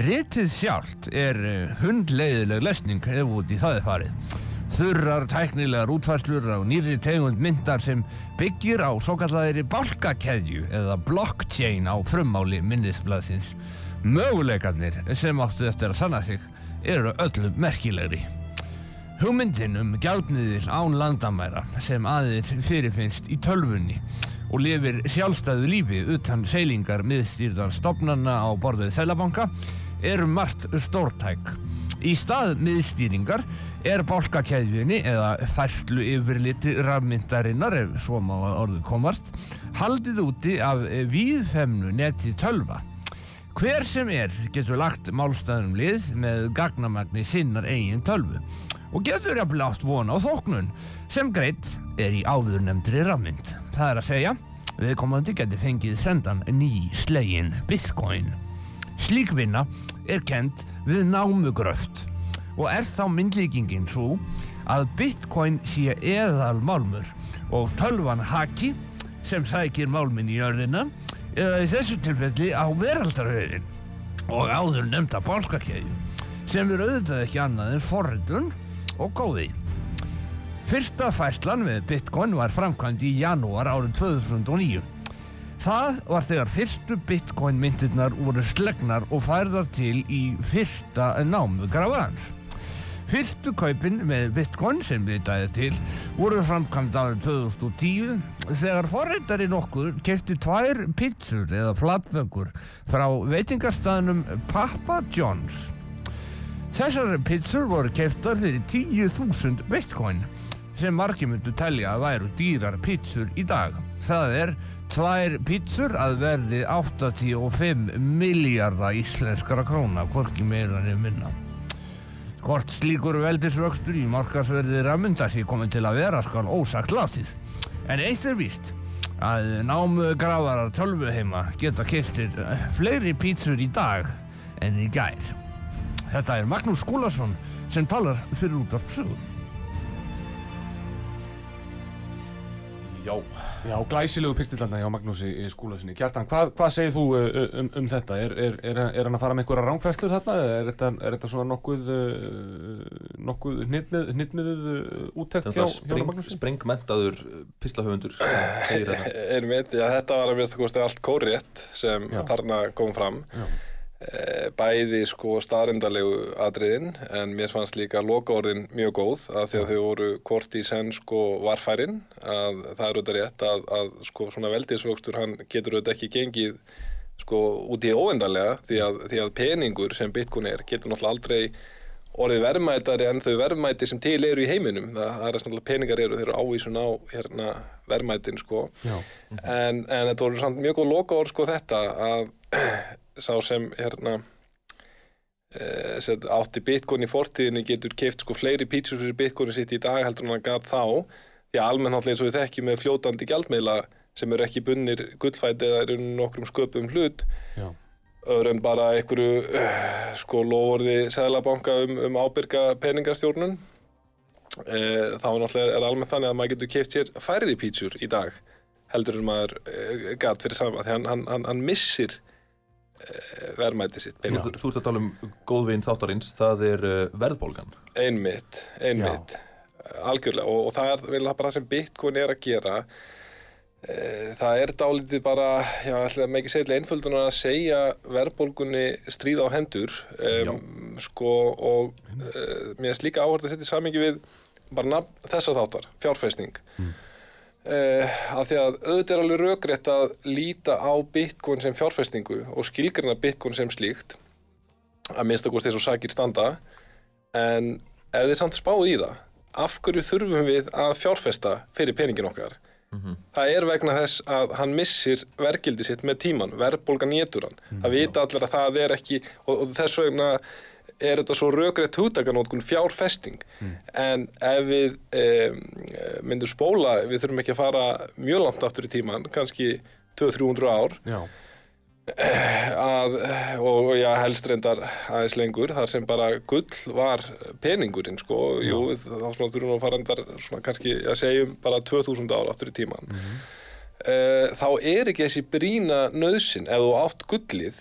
Ritið sjálft er eh, hundleiðileg lesning ef út í það er farið. Þurrar tæknilegar útfærslur á nýri tegund myndar sem byggir á svo kallaðiri bálkakeðju eða blockchain á frummáli minnisblaðsins. Möguleikarnir sem áttu eftir að sanna sig eru öllum merkilegri. Hugmyndin um gjaldmiðil án landamæra sem aðeins fyrirfinnst í tölvunni og lifir sjálfstæðu lífi utan seilingar miðstýrðar stopnarna á borðið Sælabanka eru margt stórtæk. Í stað miðstýringar er bálkakeðjunni eða færslu yfirliti rafmyndarinnar, ef svo má orðu komast, haldið úti af víðfemnu neti tölva. Hver sem er getur lagt málstæðum lið með gagnamagni sinnar eigin tölvu og getur jafnvel átt vona á þóknun sem greitt er í áðurnemndri rafmynd. Það er að segja viðkomandi geti fengið sendan ný slegin bitcoin. Slík vinna er kent við námugröft og er þá myndlíkingin svo að bitcoin sé eðal málmur og tölvan haki sem sækir málminn í jörðina eða í þessu tilfelli á veraldarhauðin og áður nefnda bálkakeðju sem er auðvitað ekki annað en forritun og góði. Fyrsta fæslan við Bitcoin var framkvæmd í janúar árið 2009. Það var þegar fyrstu Bitcoin myndirnar voru slegnar og færðar til í fyrsta námu grafans. Fyrstu kaupin með Bitcoin sem vitaði til voru framkvæmd árið 2010 þegar forreitari nokkur kefti tvær pizzur eða flatböngur frá veitingarstaðnum Papa John's. Þessar pizzur voru keftar fyrir 10.000 Bitcoin sem margir myndu telja að væru dýrar pizzur í dag. Það er tvær pizzur að verði 85 miljardar íslenskara króna, hvorki meira nefn minna. Hvort slíkur veldisvöxtur í markasverði rammunda sé komin til að vera skal ósagt látið. En eitt er víst að námu grafarar tölvuheima geta keftir fleiri pítsur í dag en í gær. Þetta er Magnús Skúlason sem talar fyrir út af sögum. Já, Já, glæsilegu pistillarna hjá Magnúsi í skúlasinni. Kjartan, hvað, hvað segir þú uh, um, um þetta? Er, er, er, er hann að fara með einhverja rángfæslur þarna? eða Er þetta, er þetta svona nokkuð, uh, nokkuð hnittmiðuð uh, úttekt hjá, hjá Magnúsi? springmentaður pislahöfundur segir þetta. Einmitt, já, þetta var að minnst að kosti allt kórétt sem Já. þarna kom fram. Já. Eh, Bæði sko staðrindalegu atriðin en mér fannst líka lokaorðin mjög góð að því að þau voru hvort í senn sko varfærin að það er auðvitað rétt að, að sko svona veldisvöxtur hann getur auðvitað ekki gengið sko út í óendanlega því að, því að peningur sem Bitcoin er getur náttúrulega aldrei orðið verðmætari en þau verðmæti sem til eru í heiminum. Það, það er svona peningar eru, þeir eru ávísun á hérna verðmætin sko. En, en þetta voru samt mjög góð lokaorð sko þetta að sá sem hérna e, set, átti bitcoin í fortíðinni getur keift sko fleiri pítsur fyrir bitcoin sitt í dag heldur hann gat þá. Því að almennt náttúrulega eins og við þekkjum með fljótandi gjaldmiðla sem eru ekki bunnir gullfæti eða eru nokkrum sköpum hlut. Öðru en bara einhverju uh, sko lofurði seðlabanka um, um ábyrga peningastjórnun. E, þá náttúrulega er almennt þannig að maður getur keift sér færri pítsur í dag heldur en maður uh, gat fyrir saman því hann, hann, hann, hann missir verðmæti sitt Þú, þú, þú ert að tala um góðvin þáttarins, það er uh, verðbólgan. einmitt, einmitt. Algjörlega og, og það er vel bara það sem Bitcoin er að gera. E, það er dálítið bara já, ætla að ekki segja einföldun að segja verðbólgunni stríða á hendur. Um, sko og e, mér er líka áhört að setja í samingi við bara nafn þessar þáttar, fjárfæsting mm. Af því að auðvitað er alveg rökrétt að líta á Bitcoin sem fjárfæstingu og skilgrina Bitcoin sem slíkt að minnst að eins og sakir standa. En ef þið samt spáðu í það af hverju þurfum við að fjárfesta fyrir peningin okkar? Það er vegna þess að hann missir vergildi sitt með tíman, verðbólgan étur hann. Það vita allir að það er ekki og, og þess vegna er þetta svo rökrétt hugtakanótkun fjárfesting. En ef við um, myndum spóla, við þurfum ekki að fara mjög langt aftur í tíman, kannski 200-300 ár. Já. að, og já, helst reyndar aðeins lengur, þar sem bara gull var peningurinn, sko, jú, þá þurfum við að fara svona kannski að segjum bara 2000 ára aftur í tíman. Eh, þá er ekki þessi brína nöðsin, ef þú átt gullið,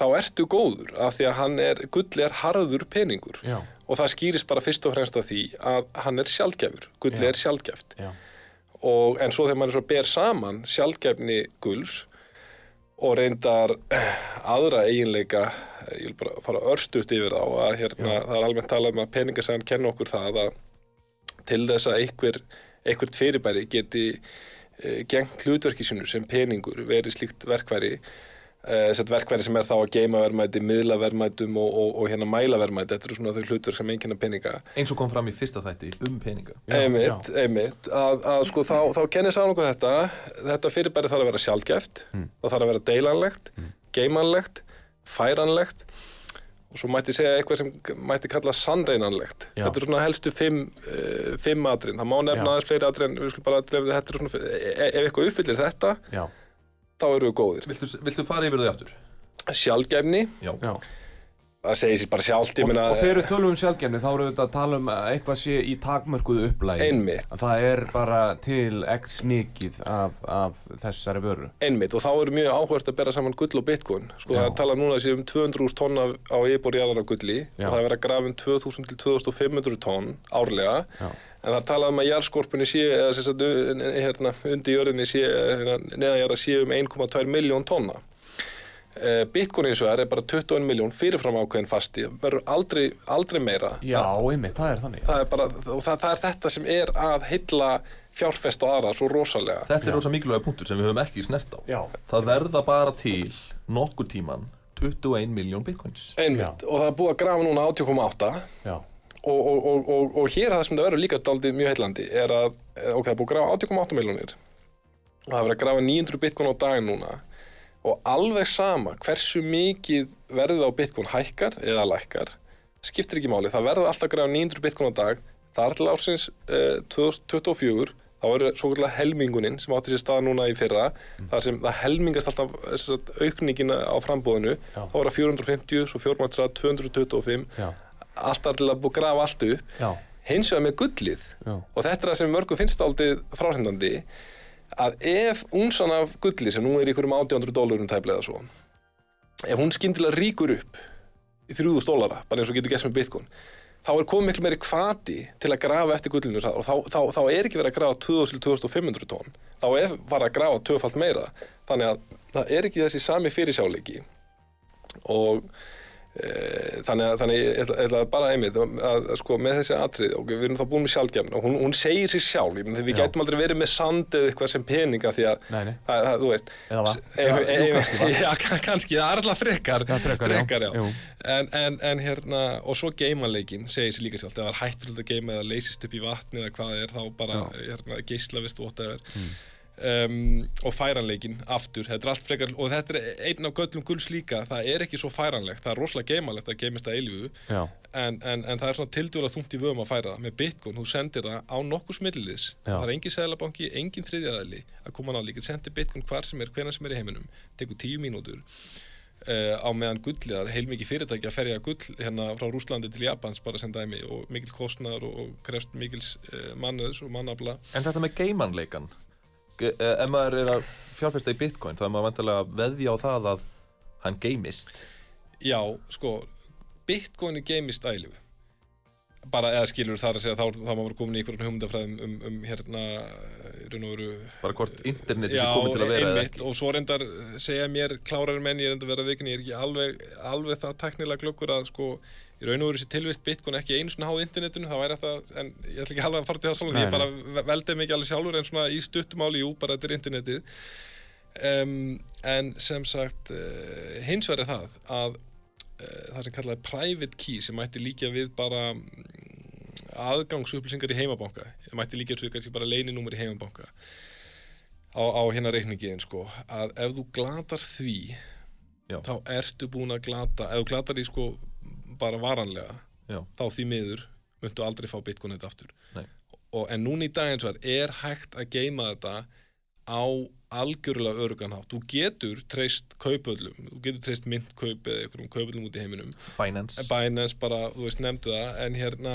þá ertu góður, af því að hann er, gull er harður peningur. Já. Og það skýrist bara fyrst og fremst af því að hann er sjálfgefur, gulli Já. er sjálfgeft. Já. Og, en svo þegar maður svo ber saman sjálfgefni gulls og reyndar aðra eiginleika ég vil bara fara örstuðt yfir þá að hérna, það er almennt talað um að peningasagan kenna okkur það að til þess að einhver, einhvert fyrirbæri geti e, gengt hlutverki sinu sem peningur verið slíkt verkværi e, sett verkværi sem er þá að geima verðmæti, miðla verðmætum og, og, og hérna mæla verðmæti. Þetta eru svona þau hlutverk sem einkenna peninga. Eins og kom fram í fyrsta þætti um peninga. einmitt, einmitt. Að, að sko þá, þá kennir sá nokkuð þetta. Þetta fyrirbæri þarf að vera sjálfgeft það þarf að vera deilanlegt, geimanlegt færanlegt. Og svo mætti segja eitthvað sem mætti kalla sannreinanlegt Já. þetta er svona helstu fimm, uh, fimm atrin það má nefna aðeins fleiri atrin við skulum bara drefði þetta er svona, e- ef eitthvað uppfyllir þetta Já, þá eru við góðir Viltu, viltu fara yfir þau aftur? sjálfgefni, Já. já það segir sér bara sjálft ég Og, meina, og þegar við tölum um sjálfgefni þá erum við að tala um að eitthvað sé í takmörkuðu upplægi Einmitt. Að það er bara til x mikið af, af þessari vöru einmitt og þá eru mjög áhvert að bera saman gull og bitcoin sko Já. það er talað núna sér um 200.000 tonn af, á yfirbórjarðar af gulli Já. og það er verið að grafa um 2000 til 2500 tonn árlega Já. En það er talað um að jarðskorpunni sé eða sem sagt hérna, undir jörðinni sé hérna, neðanjarða sé um 1,2 miljón tonna. Eh, Bitcoin eins og er er bara 21 miljón fyrirfram ákveðin fasti, verður aldrei, aldrei meira. Já, einmitt, það er þannig. Það er bara, og það, það er þetta sem er að hylla fjárfest og aðra svo rosalega. Þetta er rosa mikilvæga punktur sem við höfum ekki snert á. Já. Það verða bara til nokkur tíman 21 miljón bitcoins. einmitt, og það er búið að grafa núna 80,8 Já, og, og, og, og, og hér það sem það verður líka daldið mjög heillandi er að, eh, ok, það er búið að grafa 80,8 miljónir og það er verið að grafa 900 bitcoin á daginn núna og alveg sama hversu mikið verðið á bitcoin hækkar eða lækkar, skiptir ekki máli. Það verður alltaf að grafa 900 bitcoin á dag það er til ársins eh, 2024 þá eru svo kallar helmingunin sem átti sér stað núna í fyrra þar sem það helmingast alltaf eh, sem sagt, aukningin á frambúðinu Já. þá var það 450, svo 430, 225 já, alltaf til að að grafa allt upp. Já, hins vegar með gullið. Já, og þetta er það sem mörgum finnst aldrei fráhrindandi að ef unsan af gulli sem nú er í ykkurum 800 dólarum tæplega svo ef hún skyndilega ríkur upp í 3000 dólara, bara eins og getur gert með bitcoin þá er komið miklu meiri kvati til að grafa eftir gullinu og þá, þá, þá er ekki verið að grafa 2000-2500 tonn. Þá er bara að grafa tvöfalt meira. Þannig að það er ekki þessi sami fyrirsjáleiki. Og þannig að þannig, ég ætla, ætla bara einmitt að, að, að sko með þessi atrið og við erum þá búin með sjálfgefn og hún, hún segir sér sjálf, við Já. gætum aldrei verið með sand eða eitthvað sem peninga því að Nei, nei. Það, það, þú veist Eða Já, kannski já, það er alltaf frekar Já, frekar, já. já. Jú. En, en, en hérna, og svo geimanleikin segir sér líka sjálf, það er hættulegt að geima eða leysist upp í vatni eða hvað er þá bara hérna, geislavirt whatever Mm. Um, og færanleikin aftur, þetta er allt frekar og þetta er einn af göllum gulls líka. Það er ekki svo færanlegt, það er rosalega geimalegt að geimist að eilífu. Já, en, en, en það er svona tildjóla þungt í vöðum að færa það. Með Bitcoin, þú sendir það á nokkuð smillis Já. það er engin seðlabanki, engin þriðjaðali að koma nálega, sendir Bitcoin hvar sem er hvenær sem er í heiminum, tekur tíu mínútur Uh, á meðan gullið, það er heilmikið fyrirtæki að ferja gull hérna frá Rúslandi til Japans bara sem dæmi og mikill kostnaður og, og krefst mikils uh, mannöðs og mannafla. En þetta með geimanleikan, ge- eh, ef maður er að fjárfesta í bitcoin, þá er maður vantilega að veðja á það að hann geimist. Já, sko, Bitcoin er geimist ælu bara eða skilur þar að segja þá, þá maður komin í einhverjum hugmyndafræðum um, um hérna veru Bara hvort interneti sé Já, komið til að vera einmitt, og svo reyndar segja mér klárar menn, ég er enda að vera vikin ég er ekki alveg, alveg það teknilega glöggur að sko, í raun og veru sér tilvist Bitcoin ekki einu svona háð internetinu, það væri það en ég ætla ekki alveg að fara til það sjálfur, Nei, ég bara veldið mikið alveg sjálfur en svona í stuttumáli, jú, bara þetta er internetið. Um, en sem sagt uh, hins er það að það sem kallaði private key sem mætti líka við bara mm, aðgangsupplýsingar í heimabanka það mætti líka við kannski bara leyninúmer í heimabanka á, á hérna reikningiðin sko, að ef þú glatar því Já. þá ertu búin að glata ef þú glatar því sko bara varanlega Já. þá því miður myndu aldrei fá bitcoin þetta aftur og, en núna í dag eins og er er hægt að geima þetta á algjörlega öruganhátt þú getur treyst kaupöllum þú getur treyst myntkaup eða einhverjum kaupöllum út í heiminum. Binance. Binance bara, þú veist, nefndu það. En hérna,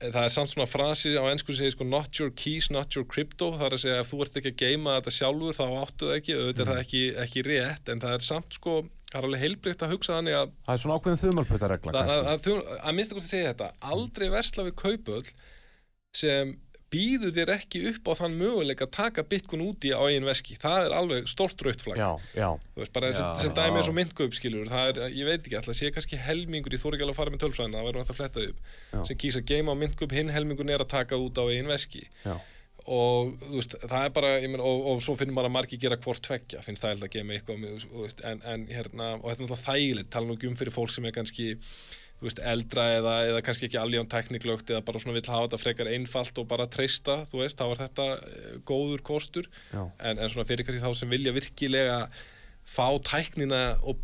eh, það er samt svona frasi á ennsku sem segir sko not your keys, not your crypto, það er að segja ef þú ert ekki að geima þetta sjálfur þá áttu það ekki. Auðvitað er það ekki, ekki rétt, en það er samt sko, það er alveg heilbrygt að hugsa þannig að það er svona ákveðin þumalpötaregla að, að, að, þú- að minnst að segja þetta. Aldrei versla við kaupöll sem býður þér ekki upp á þann möguleika að taka bitcoin úti á eigin veski. Það er alveg stort rautflag Þú veist, bara þessi, dæmi eins og myndkaup skilur það er, ég veit ekki, alltaf sé kannski helmingur ekki alveg að fara með tölfræðina, það verður hægt að fletta upp. Já. sem kýsa að geima á myndkaup, hinn helmingun er að taka út á eigin veski. Já, og þú veist, það er bara ég meina, og, og svo finnum maður að margi gera hvort tveggja finnst það held að geima eitthvað með, veist, en, en hérna, og þetta er náttúrulega þægilegt tala nú ekki um fyrir fólk sem er kannski veist, eldra eða, eða kannski ekki alveg án tekniklögt eða bara svona vill hafa þetta frekar einfalt og bara treysta, þú veist, þá er þetta eh, góður kostur já, en, en svona fyrir kannski þá sem vilja virkilega fá tæknina og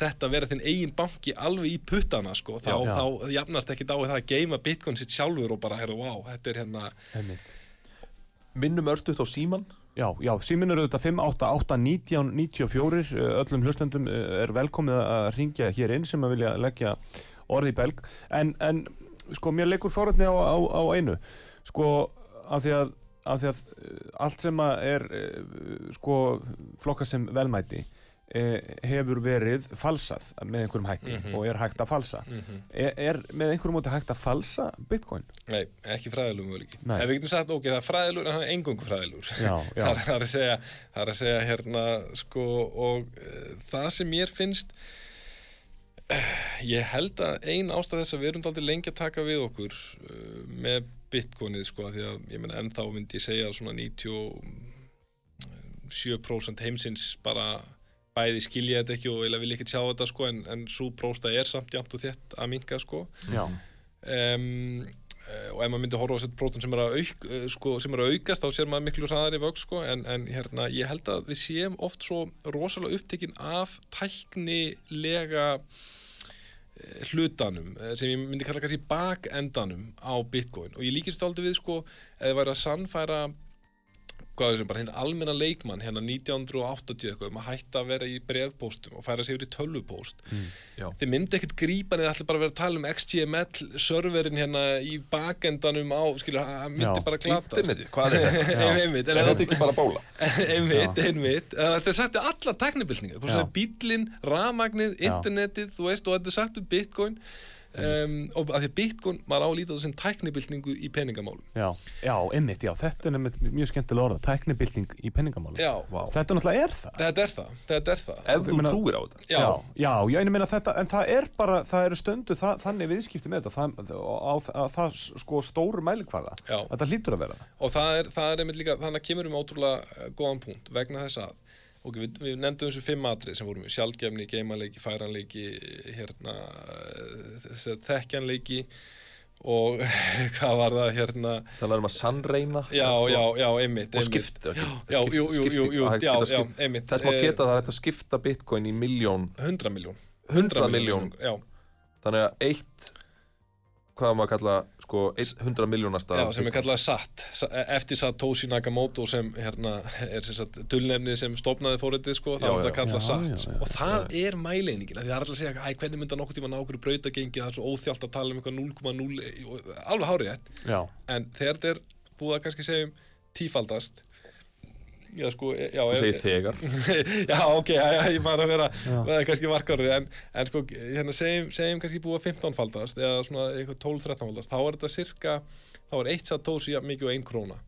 þetta vera þinn eigin banki alveg í puttana sko, þá, Já. þá jafnast ekki á það að geima bitcoin sitt sjálfur og bara, heyrðu, wow, þetta er hérna Einmitt. Minnum örstuðt á síman Já, já, síminn er auðvitað 588-1994 öllum hlustendum eh, er velkomið að ringja hér inn sem að vilja leggja orði í belg en, en sko mér leikur fórhætni á, á, á einu sko af því að, af því að eh, allt sem að er eh, sko flokka sem velmæti eh, hefur verið falsað með einhverjum hætti Mhm. og er hægt að falsa Mhm. er, er með einhverjum móti hægt að falsa bitcoin? Nei, ekki fræðilur möguleiki. Nei. Ef við getum sagt, ok, það er fræðilur en hann er engungu fræðilur. Já, já. það, er, það, að segja, það er að segja hérna, sko, og uh, það sem mér finnst, ég held að ein ástæð þess að við erum aldrei lengi að taka við okkur uh, með bitcoinið, sko, því að, ég menna, ennþá myndi ég segja að svona 97% heimsins bara bæði skilja þetta ekki og vilja ekki sjá þetta, sko, en, en svo prósta er samt jafnt og þétt að minka, sko. Já, um, og ef maður myndi horfa á þessi prótum sem er að, auk, eh, sko, sem er að aukast þá sér maður miklu hraðar í vögg sko, en, en hérna, ég held að við séum oft svo rosalega upptekinn af tæknilega eh, hlutanum eh, sem ég myndi kalla kannski bakendanum á Bitcoin. Og ég líkist aldrei við sko eða væri að sannfæra hvað er sem bara hérna almenna leikmann hérna 1980 eitthvað um að hætta að vera í brefpóstum og færa sig yfir í tölvupóst Já. þeir myndu ekkert grípa niður ætla bara að vera að tala um XGML serverin hérna í bakendanum á skilju, það myndi Já. bara glata hvað er þetta? Einmitt, Er en þetta ekki bara bóla? einmitt, einmitt Eh, þetta er sagt um allar teknibildningar er bílinn, rafmagnið, Já. internetið þú veist, og þetta er sagt um bitcoin um, og að því að bitcoin maður á að líta það sem teknibildningu í peningamálum. Já, já, einmitt, já, þetta er nefnt mjög skemmtilega orða, tæknibilding í penningamálum já, Þetta náttúrulega er það. Þetta er það, þetta er það. Ef þú meina- trúir á þetta. Já, já, já, ég meina þetta, en það er bara, það eru stundu það, þannig viðskipti með þetta, það, á, á, það sko stóru mælikvarða, þetta hlýtur að vera og það er, það er einmitt líka þannig að kemur um ótrúlega eh, góðan punkt vegna þess að ok, við, við nefndum þessu fimm atrið sem voru mjög sjálfgefni, geimanleiki, færanleiki hérna eh, þekkjanleiki og hvað var það hérna? Er um að sannreina já, sko, já, já, einmitt, Og skipta Þess má Eh, geta að það að skipta bitcoin í miljón 100 miljón 100 miljón Þannig að eitt Hvað maður að kalla sko, eitt 100 miljónasta já, sem er kallað SAT Sa- eftir Satoshi Nakamoto sem hérna er sem sagt dulnefnið sem stofnaði fóritið sko, þá er það já. kallað Já, SAT. já, já. og það er mæleiningin því það er alltaf að segja, æ, hvernig mynda nokkuð tíma ná okkur brautagengi? Það er svo óþjált að tala um eitthvað 0,0 og- alveg hárið Já, en þegar þetta er búið að kannski segja um tífaldast já sko, e- já, Þú segir þegar. Já, ok, já, já, ég maður að vera er kannski markarri, en, en sko hérna segjum, segjum kannski búið að 15 faldast eða svona eitthvað 12-13 faldast þá er þetta cirka, þá er eitt satósi jafn mikið og ein króna.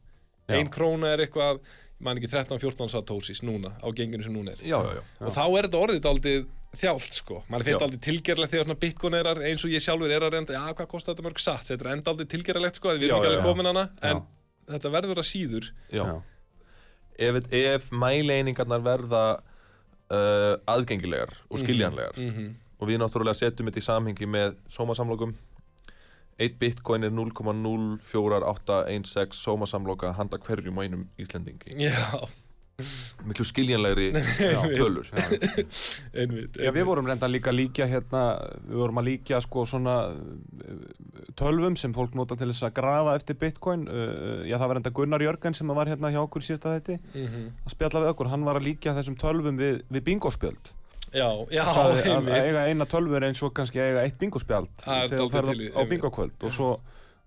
Ein króna er eitthvað, man ekki 13-14 satósis núna, á genginu sem núna er. Já, já, já. Og þá er þetta orðið aldrei þjált sko, mann finnst aldrei tilgerlegt þegar svona bitcoin er að- eins og ég sjálfur er að reynda já, hvað kostar þetta mörg satt, þetta er enda aldrei tilgerlegt sko, við erum ekki alveg komin hana en Já. þetta verður að síður. Já. Ef, ef mæleiningarnar verða uh, aðgengilegar og skiljanlegar. Mm og við náttúrulega setjum þetta í samhengi með sómasamlokum. 1 bitcoin er 0,04816 sómasamloka handa hverjum og einum Íslendingi. Já, miklu skiljanlegri tölur einmitt, Já, við vorum reynda líka að líkja hérna, við vorum að líkja sko svona uh, tölvum sem fólk nota til þess að grafa eftir bitcoin. Uh, já það var reynda Gunnar Jörgen sem var hérna hjá okkur í síðasta þetta mm að spjalla við okkur, hann var að líkja þessum tölvum við, við bingospjöld. Já, já, Sagði að einmitt. eiga eina tölvur eins og kannski eiga eitt bingospjald þegar þú dálítið ferð til í- á, á bingokvöld. Og svo,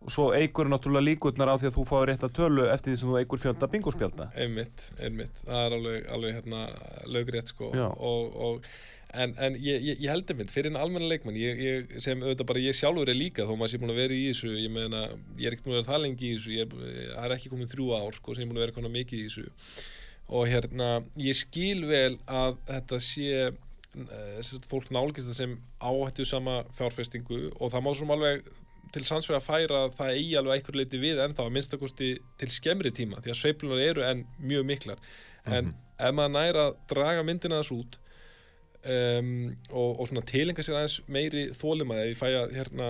og svo eigur náttúrulega líkurnar á því að þú fáir rétt að tölu eftir því sem þú eigur fjölda bingospjalda einmitt, einmitt, það er alveg, alveg hérna, lögrétt sko. Og, og en, en ég, ég, ég held einmitt fyrir en almenna leikmann ég, ég, sem auðvitað bara ég sjálfur er líka þó maður sé búin að vera í þessu ég meina, ég er ekkert búin að vera það lengi í þessu ég er, er ekki komið þrjú ár sko sem ég er búin að vera konar mikið í þessu. Og hérna, ég skil vel að þetta sé eh, fólk nálgist það sem áhættu sama fjárfestingu og það má svo alveg til sannsvega að færa að það eigi alveg einhver leiti við ennþá að minnstakosti til skemmri tíma því að sveiflunar eru enn mjög miklar. En ef maður næra að draga myndina þess út um, og, og svona tilenga sér aðeins meiri þólimaði ef ég fæ að hérna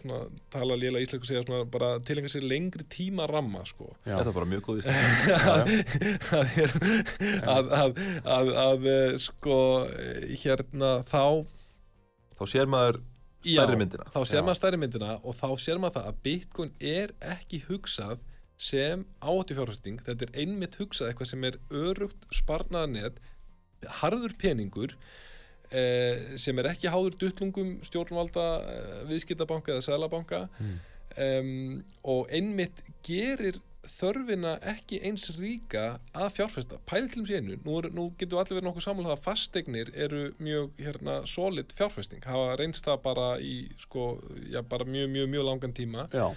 svona, tala lélega íslensku segja svona bara tilenga sér lengri tíma ramma sko. Þetta er bara mjög góð í stund að, að, að, að, að eh, sko eh, hérna þá Þá sér maður stærri myndina. þá sér maður stærri myndina og þá sér maður það að Bitcoin er ekki hugsað sem áhættu fjárfæsting þetta er einmitt hugsað eitthvað sem er örugt sparnaðanet harður peningur eh, sem er ekki háður duttlungum stjórnvalda eh, viðskiptabanka eða sælabanka um, og einmitt gerir þörfina ekki eins ríka að fjárfesta. Pælið til um sénu, nú, nú getur allir verið nokkuð sammála það að fasteignir eru mjög hérna, solid fjárfesting. Hafa reynst það bara í sko, já, bara mjög, mjög, mjög langan tíma. Já,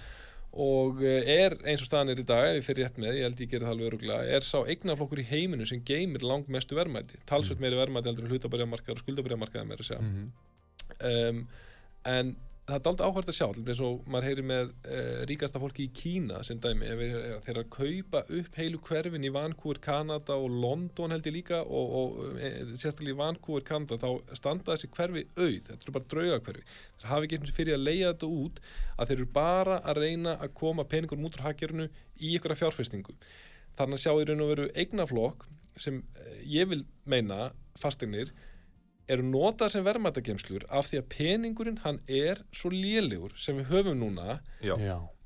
og eh, er eins og staðan er í dag ef ég fyrir rétt með, ég held ég gerir það alveg öruglega er sá eignaflokkur í heiminu sem geymir langmestu verðmæti, talsveit meiri verðmæti heldur en hlutabæriamarkaðar og skuldabæriamarkaðar meira að segja. Um, en það er dálítið áhvert að sjá eins og maður heyri með uh, ríkasta fólki í Kína sem dæmi þeir að kaupa upp heilu hverfin í Vancouver, Kanada og London held ég líka og, og e, sérstaklega í Vancouver, Kanada þá standa þessi hverfi auð, þetta eru bara draugakverfi þeir hafa ekki eins og fyrir að leiða þetta út að þeir eru bara að reyna að koma peningur út úr hagkerinu í einhverja fjárfestingu. Þannig að sjá í raun og veru eignaflokk sem eh, ég vil meina fasteignir eru notað sem verðmættagemslur af því að peningurinn hann er svo lélegur sem við höfum núna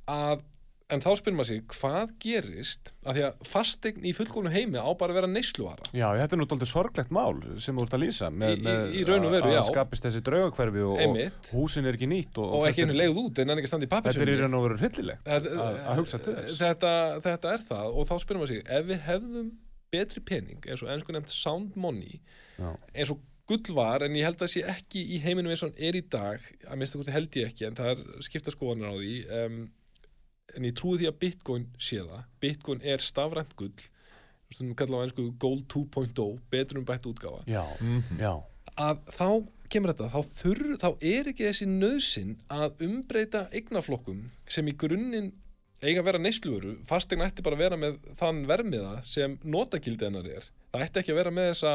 að en þá spyrir maður sig hvað gerist af því að fastegn í fullkomnu heimi á bara að vera neysluvara já, þetta er nú dálítið sorglegt mál sem þú ert að lýsa með, Í- í- með í raun og veru, að- já. að skapist þessi draugakverfi og, og húsin er ekki nýtt og, og ekki þetta einu er- leið út en hann ekki standi í Þetta er í raun og veru hryllilegt að, að hugsa til þess. Þetta, þetta er það og þá spyrir maður sig ef við hefðum betri pening eins og ennsku nefnt sound money Já. eins og gull var en ég held að sé ekki í heiminum eins og hann er í dag að minnst það held ég ekki en það er skipta skoðanir á því. Um, en ég trúi því að bitcoin sé það. Bitcoin er stafrænt gull stundum kalla á ennsku gold 2.0 betur um bætt útgáfa. Já, já, að þá kemur þetta þá, þurr, þá er ekki þessi nöðsin að umbreyta eignaflokkum sem í grunninn eiga að vera neysluvöru fastegna ætti bara að vera með þann vermiða sem notagildi hennar er. Það ætti ekki að vera með þessa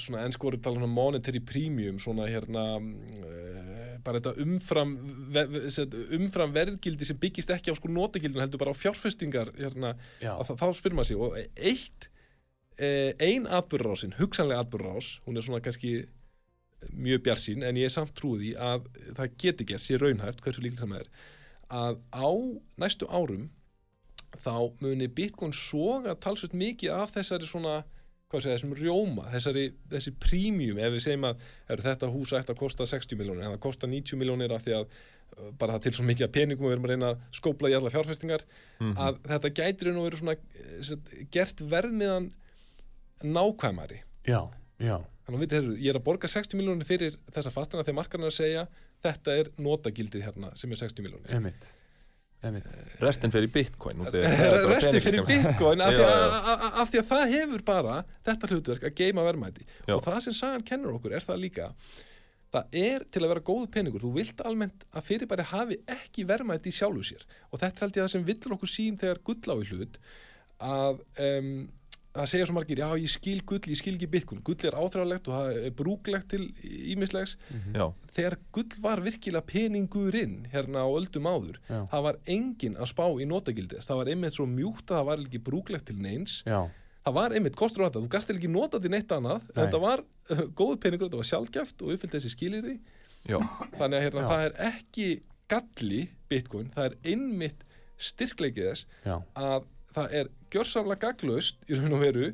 svona ennskóri tala um monetary premium svona hérna eh, bara þetta umfram umfram verðgildi sem byggist ekki á sko notagildin heldur bara á fjárfestingar hérna, að, þá spyrir maður sig og eitt eh, ein atbyrðarásin, hugsanlega atbyrðarás hún er svona kannski mjög bjarsýn en ég er samt trúið í að það geti gert sér raunhæft hversu líklega sem það er að á næstu árum þá muni Bitcoin soga talsveit mikið af þessari svona hvað segja, þessum rjóma, þessari, þessi premium, ef við segjum að er, þetta hús ætti að kosta 60 miljónir, en það kosta 90 miljónir af því að uh, bara það til svo mikið að peningum við erum að reyna að skópla í alla fjárfestingar að þetta gætir nú verið svona eh, gert verðmiðan nákvæmari já, já. þannig að við heyrðu, ég er að borga 60 miljónir fyrir þessa fastana þegar markarnar segja þetta er notagildið hérna sem er 60 miljónir. Restin í bitcoin og það er- það er bara resti fyrir bitcoin af því, af því að það hefur bara þetta hlutverk að geima verðmæti. Já. og það sem sagan kennur okkur er það líka það er til að vera góðu peningur. Þú vilt almennt að fyrirbæri hafi ekki verðmæti í sjálfu sér. Og þetta held ég að það sem villur okkur sín þegar gull á í hlut að um, það segja svo margir, já ég skil gull, ég skil ekki bitcoin. Gull er áþræðalegt og það er brúklegt til ímislegs Já, þegar gull var virkilega peningurinn hérna á öldum áður Já. það var enginn að spá í notagildis það var einmitt svo mjúkt að það var ekki brúklegt til neins. Já, það var einmitt kostur á þetta, þú gast til ekki notað til neitt annað Nei. þetta var uh, góðu peningur, þetta var sjálfgæft og uppfyllt þessi skilirði já, þannig að hérna, það er ekki galli bitcoin, það er einmitt styrkleikið þess já, að það er gjörsamlega gaglust í raun og veru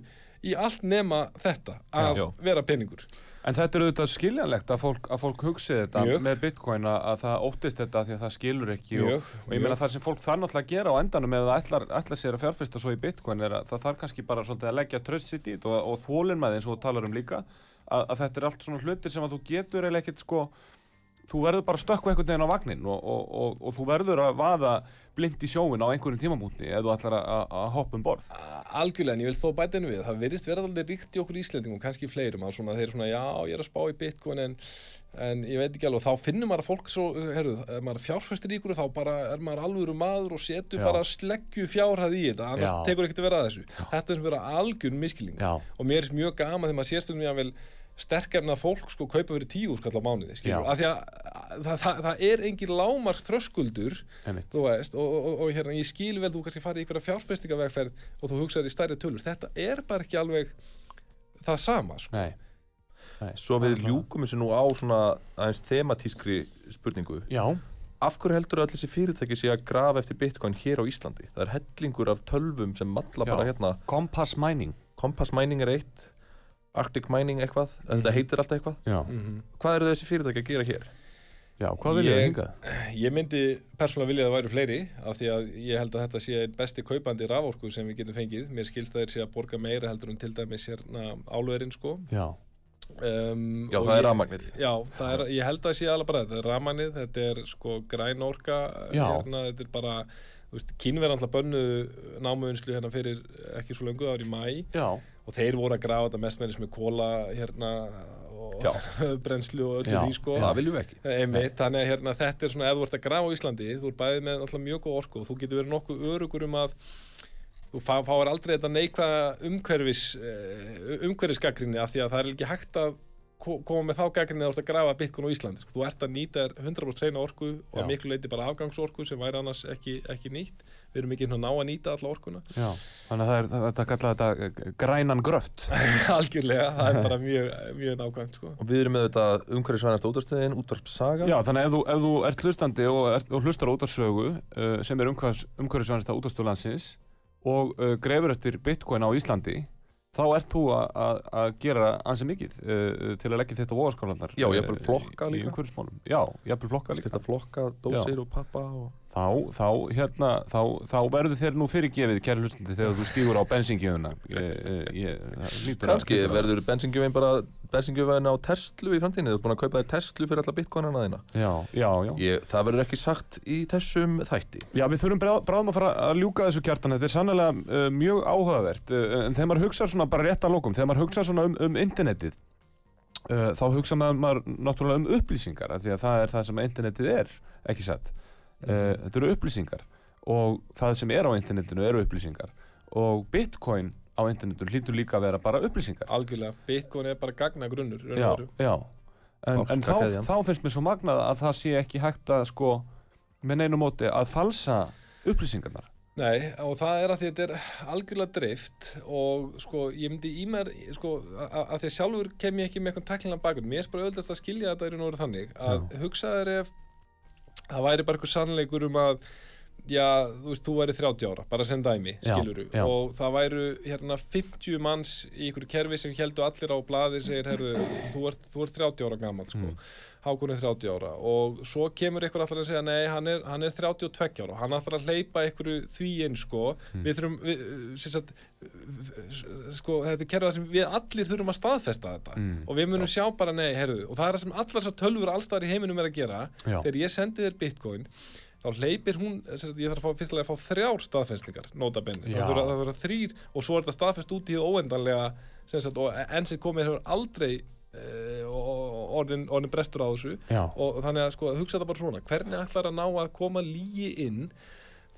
í allt nema þetta að Já. vera peningur En þetta er auðvitað skiljanlegt að fólk, að fólk hugsi þetta Mjög. með bitcoin að, að það óttist þetta því að það skilur ekki Mjög, og, og ég meina það sem fólk þarf náttúrulega að gera á endanum það ætlar, ætlar sér að fjárfesta svo í bitcoin er að það þarf kannski bara svolítið að leggja tröst sitt í þetta og, og þólinn með eins og þú talar um líka að, að þetta er allt svona hlutir sem að þú getur eiginlega ekkert sko þú verður bara að stökkva einhvern veginn á vagnin og, og, og, og þú verður að vaða blind í sjóin á einhverjum tímamúti ef þú ætlar að, hoppa um borð Algjörlega, en ég vil þó bæta henni við, það virðist vera aldrei ríkt í okkur Íslendingum, kannski fleirum, að þeir eru svona, já, ég er að spá í bitcoin en, en ég veit ekki alveg, þá finnur maður að fólk svo, herru, ef maður fjárfæstir í ykkur, þá bara er maður alvöru maður og setur Já. bara sleggju fjárhæð í þetta, annars Já. tekur ekkert að vera að þessu. Þetta er sem vera algjörn miskilning. Já. Og mér er mjög gaman þegar maður sér stundum ég að vel sterkefna fólk sko kaupa fyrir tíu skall á mánuði skilur, Já. af því að það, það, það er engin lámark þröskuldur veist, og, og, og, og hérna ég skil vel þú kannski farið í einhverja fjárfestingavegferð og þú hugsaðir í stærri tölur, þetta er bara ekki alveg það sama sko. Nei. Nei. Svo við ljúkum þessu nú á svona aðeins thematískri spurningu Já, Af hverju heldur öll þessi fyrirtæki sé að grafa eftir bitcoin hér á Íslandi? Það er hellingur af tölvum sem malla Já. bara hérna Compass Mining Compass Mining er eitt Arctic Mining eitthvað, þetta heitir alltaf eitthvað Já, Mhm. Hvað eru þessi fyrirtæki að gera hér? já hvað viljið þið Ég- hingað? Ég myndi persónulega vilja að það væri fleiri af því að ég held að þetta sé einn besti kaupandi raforku sem við getum fengið mér skilst að þeir sé að borga meira heldur en til dæmis hérna álverinn sko Já, um, Já, það er ég- rafmagnið. Já, það er, ég held að sé alveg bara þetta þetta er rafmagnið, þetta er sko græn orka Já. hérna, þetta er bara þú veist, kínverð alltaf bönnu námuðinslu hérna fyrir ekki svo löngu ári í mæ já, og þeir voru að grafa þetta mest með kóla hérna og brennslu og öllu Já. því sko. Það viljum við ekki. Einmitt, þannig að hérna, þetta er svona, ef þú ert að grafa á Íslandi, þú ert bæðið með alltaf mjög góð orku og þú getur verið nokkuð örugur um að þú fá, fáir aldrei þetta neikvæða umhverfis, uh, umhverfisgagrinni af því að það er ekki hægt að koma með þá gaggrinni að þú ert að grafa bitcoin á Íslandi. Sko, þú ert að nýta þér 100% hreina orku og að miklu leiti bara afgangsorku sem væri annars ekki, ekki nýtt. Við erum ekki hérna að ná að nýta alla orkuna. já Þannig að það er, það, þetta kalla þetta eh, grænan gröft Algjörlega, það er bara mjög, mjög nákvæmt. Sko. Og við erum með þetta umhverfisvænasta útastöðin, útvarp saga Já, þannig að ef þú, ef þú ert hlustandi og, ert, og hlustar útarsögu uh, sem er umhverfis, umhverfisvænasta útastöðlandsins og uh, grefur eftir bitcoin á Íslandi þá ert þú að- gera ansi mikið uh, til að leggja þetta á voðaskálanar Já, jafnvel flokka í líka. umhverfismálum. Já, jafnvel flokka líka. flokka, dósir og pappa og... þá, þá, hérna, þá, þá verður þér nú fyrirgefið, kæri hlustandi, þegar þú stígur á bensingjöfuna Kanski verður bensingjöfin bara bensingjöfin á Tesla í framtíðinni. Þú ert búin að kaupa þér Tesla fyrir alla bitcoinana þína. Já, já, já. Ég, Það verður ekki sagt í þessum þætti. Já, við þurfum brá- bráðum að fara að ljúka þessu kjartan. Þetta er sannlega uh, mjög áhugavert. Uh, en þegar maður hugsa svona bara rétt að lókum þegar maður hugsa svona um, um internetið uh, þá hugsa maður, náttúrulega um upplýsingar af því að það er það sem internetið er ekki satt uh, þetta eru upplýsingar og það sem er á internetinu eru upplýsingar og bitcoin á internetinu hlýtur líka að vera bara upplýsingar. Algjörlega, bitcoin er bara gagna grunnur. Já, já. En, en þá, þá finnst mér svo magnað að það sé ekki hægt að sko með neinu móti að falsa upplýsingarnar. Nei, og það er að því að þetta er algjörlega drift og sko, ég myndi í mér, sko, að því að sjálfur kem ég ekki með eitthvað taklingan bakgrunn. Mér er bara auðvitað að skilja þetta í raun og veru þannig að hugsaður ef það væri bara eitthvað sannleikur um að já, þú veist, þú væri 30 ára, bara sem dæmi, Já, skiluru já. og það væru hérna 50 manns í einhverju kerfi sem heldur allir á blaði segir, herðu, þú ert, þú ert 30 ára gammal, sko, Mm. Hákon er 30 ára og svo kemur ykkur allar að segja nei, hann er, hann er 32 ára hann ætlar að hleypa ykkur því inn sko, Mm. við þurfum við, sem sagt, sko, þetta er kerfið sem við allir þurfum að staðfesta þetta Mm. og við munum sjá bara nei, herðu og það er það sem allar þessar tölfur allstaðar í heiminum er að gera Já. þegar ég sendi þér bitcoin þá hleypir hún, ég þarf að fá fyrstulega að fá þrjár staðfestingar, nota benni Já. það þurfa, þrýr og svo er þetta staðfest út í óendanlega sem sagt, og enn sem komið hefur aldrei uh, orðin, orðin brestur á þessu Já. og þannig að sko, hugsa þetta bara svona hvernig ætlar að ná að koma lígi inn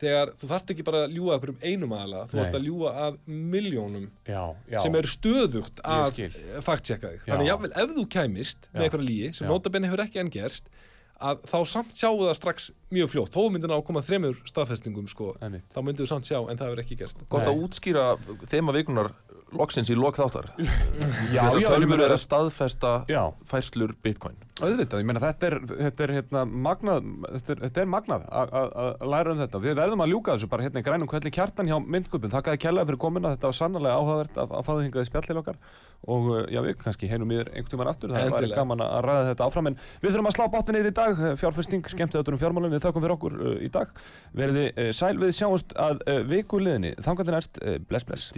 þegar þú þarft ekki bara að ljúga okkur um einum aðala, þú ert að ljúga að miljónum Já, já sem eru stöðugt að fact-checka þig þannig jafnvel ef þú kæmist með Já. eitthvað lígi sem Já. notabenni hefur ekki enn gerst að þá samt sjáu það strax mjög fljótt. Þó myndi ná að koma þremur staðfestingum sko, þá myndu þú samt sjá en það hefur ekki gerst. Gott Nei. að útskýra þema vikunar loksins í lok þáttar. Já, Þessar já, ég tölvur meina- eru að staðfesta Já. færslur bitcoin. Auðvitað, ég meina þetta er, þetta er hérna magnað, þetta er, þetta er magnað að- að að læra um þetta. Við verðum að ljúka þessu bara hérna í grænum kvelli kjartan hjá myndgupin. Þakkaði kjallaði fyrir komuna, þetta var sannlega áhugavert að, að fá þið hingaði spjall til okkar. Og uh, já, við kannski heinum yfir einhvern tímann aftur, það var gaman að ræða þetta áfram. En við þurfum að slá báttin í dag, fjárfesting, skemmtið um fjármálum, við þakkum fyrir okkur uh, í dag. Verði uh, sæl. Við sjáumst að viku liðinni, þangar til næst, bless bless.